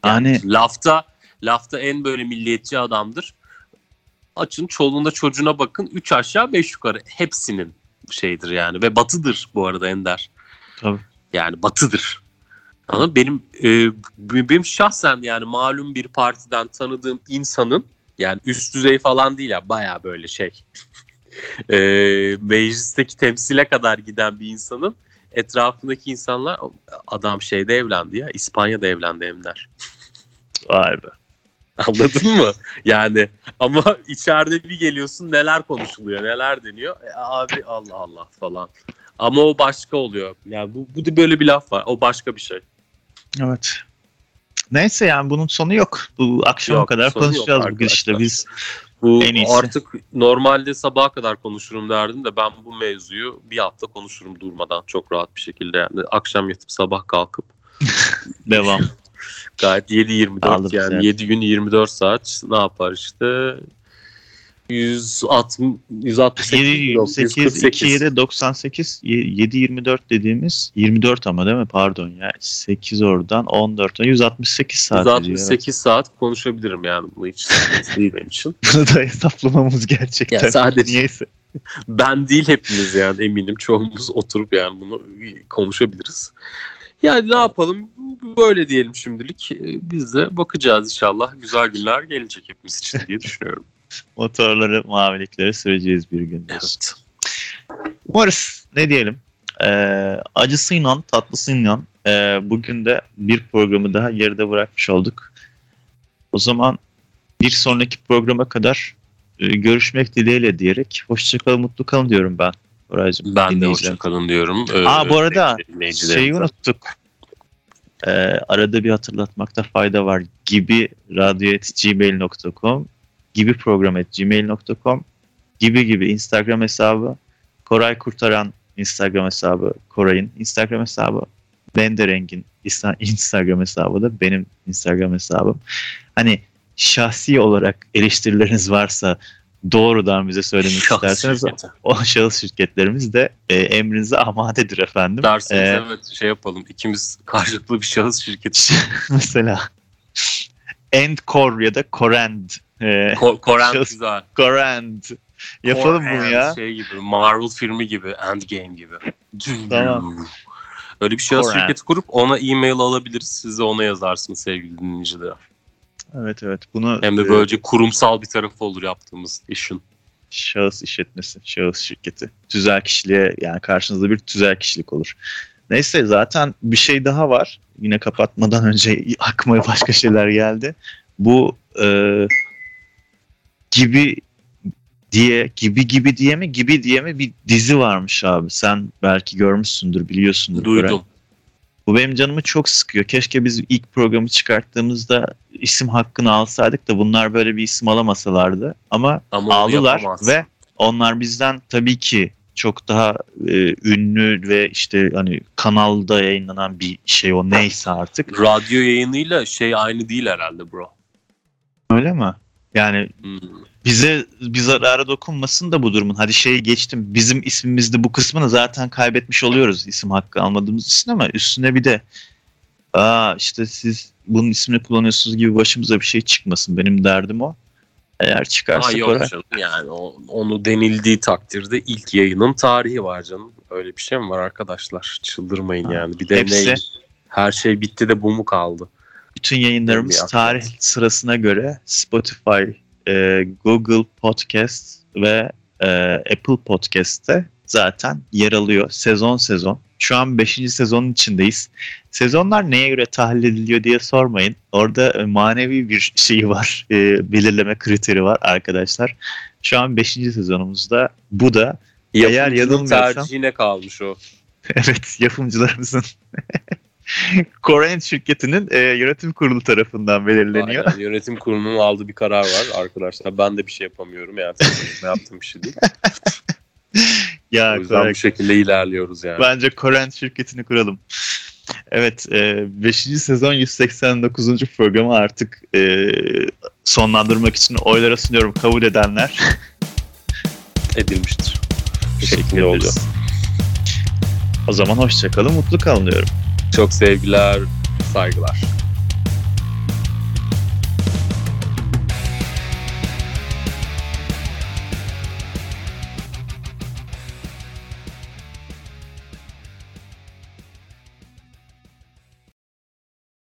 Speaker 2: Yani
Speaker 1: Lafta lafta en böyle milliyetçi adamdır. Açın çoluğuna çocuğuna bakın. Üç aşağı beş yukarı. Hepsinin şeydir yani. Ve batıdır bu arada Ender.
Speaker 2: Tabii.
Speaker 1: Yani batıdır. Ama benim e, benim şahsen yani malum bir partiden tanıdığım insanın yani üst düzey falan değil ya baya böyle şey e, meclisteki temsile kadar giden bir insanın etrafındaki insanlar adam şeyde evlendi ya İspanya'da evlendi Ender.
Speaker 2: vay be.
Speaker 1: Anladın mı? Yani ama içeride bir geliyorsun neler konuşuluyor, neler deniyor. E, abi Allah Allah falan. Ama o başka oluyor. Yani bu, bu da böyle bir laf var. O başka bir şey.
Speaker 2: Evet. Neyse yani bunun sonu yok. Bu akşama
Speaker 1: Yok,
Speaker 2: kadar konuşacağız bugün işte biz.
Speaker 1: Bu
Speaker 2: En iyisi.
Speaker 1: artık normalde sabaha kadar konuşurum derdim de ben bu mevzuyu bir hafta konuşurum durmadan çok rahat bir şekilde yani akşam yatıp sabah kalkıp
Speaker 2: Devam.
Speaker 1: Gayet 7-24
Speaker 2: Aldım
Speaker 1: yani
Speaker 2: seni.
Speaker 1: 7 gün 24 saat ne yapar işte 160 168
Speaker 2: 7 28
Speaker 1: 148.
Speaker 2: 2 7 98 7 24 dediğimiz 24 ama değil mi? Pardon ya. 8 oradan 14 168 saat ediyor. evet.
Speaker 1: 168 saat konuşabilirim yani bu hiç değil benim için.
Speaker 2: Bunu da hesaplamamız gerçekten.
Speaker 1: Ya sadece-
Speaker 2: Niyeyse.
Speaker 1: Ben değil hepimiz yani eminim çoğumuz oturup yani bunu konuşabiliriz. Yani ne yapalım böyle diyelim şimdilik. Ee, Biz de bakacağız inşallah. Güzel günler gelecek hepimiz için diye düşünüyorum.
Speaker 2: Motorları, mavilikleri süreceğiz bir gün.
Speaker 1: Evet.
Speaker 2: Umarız. Ne diyelim? Ee, acısıyla, tatlısıyla ee, bugün de bir programı daha geride bırakmış olduk. O zaman bir sonraki programa kadar e, görüşmek dileğiyle diyerek hoşçakalın, mutlu kalın diyorum ben. Oraycığım,
Speaker 1: Ben de hoşçakalın diyorum. Ee,
Speaker 2: Aa bu arada şeyi unuttuk. Ee, arada bir hatırlatmakta fayda var. Gibi radyo.gmail.com gibi program.gmail.com gibi gibi Instagram hesabı Koray Kurtaran Instagram hesabı Koray'ın Instagram hesabı Bendereng'in İsta- Instagram hesabı da benim Instagram hesabım. Hani şahsi olarak eleştirileriniz varsa doğrudan bize söylemek
Speaker 1: Şahsi
Speaker 2: isterseniz
Speaker 1: şirketi.
Speaker 2: o şahıs şirketlerimiz de e, emrinize amadedir efendim.
Speaker 1: Derseniz
Speaker 2: Ee,
Speaker 1: evet şey yapalım. İkimiz karşılıklı bir şahıs şirketi.
Speaker 2: mesela Endcore ya da Corand. E,
Speaker 1: Ko-
Speaker 2: Şahıs-
Speaker 1: güzel.
Speaker 2: Corand. Yapalım
Speaker 1: Core
Speaker 2: bunu ya.
Speaker 1: Şey gibi Marvel filmi gibi Endgame gibi.
Speaker 2: Tamam.
Speaker 1: Öyle bir şahıs
Speaker 2: Core and.
Speaker 1: şirketi kurup ona e-mail alabiliriz. Siz de ona yazarsınız sevgili dinleyiciler.
Speaker 2: Evet evet bunu
Speaker 1: Hem de
Speaker 2: e,
Speaker 1: böylece kurumsal bir tarafı olur yaptığımız işin.
Speaker 2: şahıs işletmesi, şahıs şirketi. Tüzel kişiliğe yani karşınızda bir tüzel kişilik olur. Neyse zaten bir şey daha var. Yine kapatmadan önce aklıma başka şeyler geldi. Bu e, gibi diye gibi gibi diye mi gibi diye mi bir dizi varmış abi. Sen belki görmüşsündür biliyorsundur.
Speaker 1: Duydum.
Speaker 2: Bu benim canımı çok sıkıyor. Keşke biz ilk programı çıkarttığımızda isim hakkını alsaydık da bunlar böyle bir isim alamasalardı. Ama
Speaker 1: Ama
Speaker 2: aldılar ve onlar bizden tabii ki çok daha e, ünlü ve işte hani kanalda yayınlanan bir şey o neyse artık.
Speaker 1: Radyo yayınıyla şey aynı değil herhalde bro.
Speaker 2: Öyle mi? Yani
Speaker 1: Hmm.
Speaker 2: bize bir zarara dokunmasın da bu durumun. Hadi şeyi geçtim. Bizim ismimizde bu kısmını zaten kaybetmiş oluyoruz isim hakkı almadığımız için ama üstüne bir de aa işte siz bunun ismini kullanıyorsunuz gibi başımıza bir şey çıkmasın. Benim derdim o. Eğer çıkarsa
Speaker 1: Ha yok
Speaker 2: Koray.
Speaker 1: canım yani o- onu denildiği takdirde ilk yayının tarihi var canım. Öyle bir şey mi var arkadaşlar? Çıldırmayın
Speaker 2: Ha.
Speaker 1: yani. Bir de
Speaker 2: Hepsi-
Speaker 1: ne? Her şey bitti de bu mu kaldı?
Speaker 2: Bütün yayınlarımız tarih sırasına göre Spotify, e, Google Podcast ve e, Apple Podcast'te zaten yer alıyor sezon sezon. Şu an 5. sezonun içindeyiz. Sezonlar neye göre tahlil ediliyor diye sormayın. Orada e, manevi bir şey var. e, belirleme kriteri var arkadaşlar. Şu an 5. sezonumuzda bu da Eğer
Speaker 1: Yapımcının
Speaker 2: yanılmıyorsam-
Speaker 1: tercihine kalmış o.
Speaker 2: Evet yapımcılarımızın Korean şirketinin e, yönetim kurulu tarafından belirleniyor.
Speaker 1: Aynen, yönetim kurulunun aldığı bir karar var arkadaşlar. Ben de bir şey yapamıyorum yani. ne yaptığım bir şey değil.
Speaker 2: Ya
Speaker 1: O yüzden
Speaker 2: Kore-
Speaker 1: bu şekilde ilerliyoruz yani.
Speaker 2: bence Korean şirketini kuralım. Evet 5. sezon 189. programı artık e, sonlandırmak için oylara sunuyorum. Kabul edenler
Speaker 1: Edilmiştir.
Speaker 2: teşekkür ederiz. O zaman hoşçakalın, mutlu kalın diyorum.
Speaker 1: Çok sevgiler, saygılar.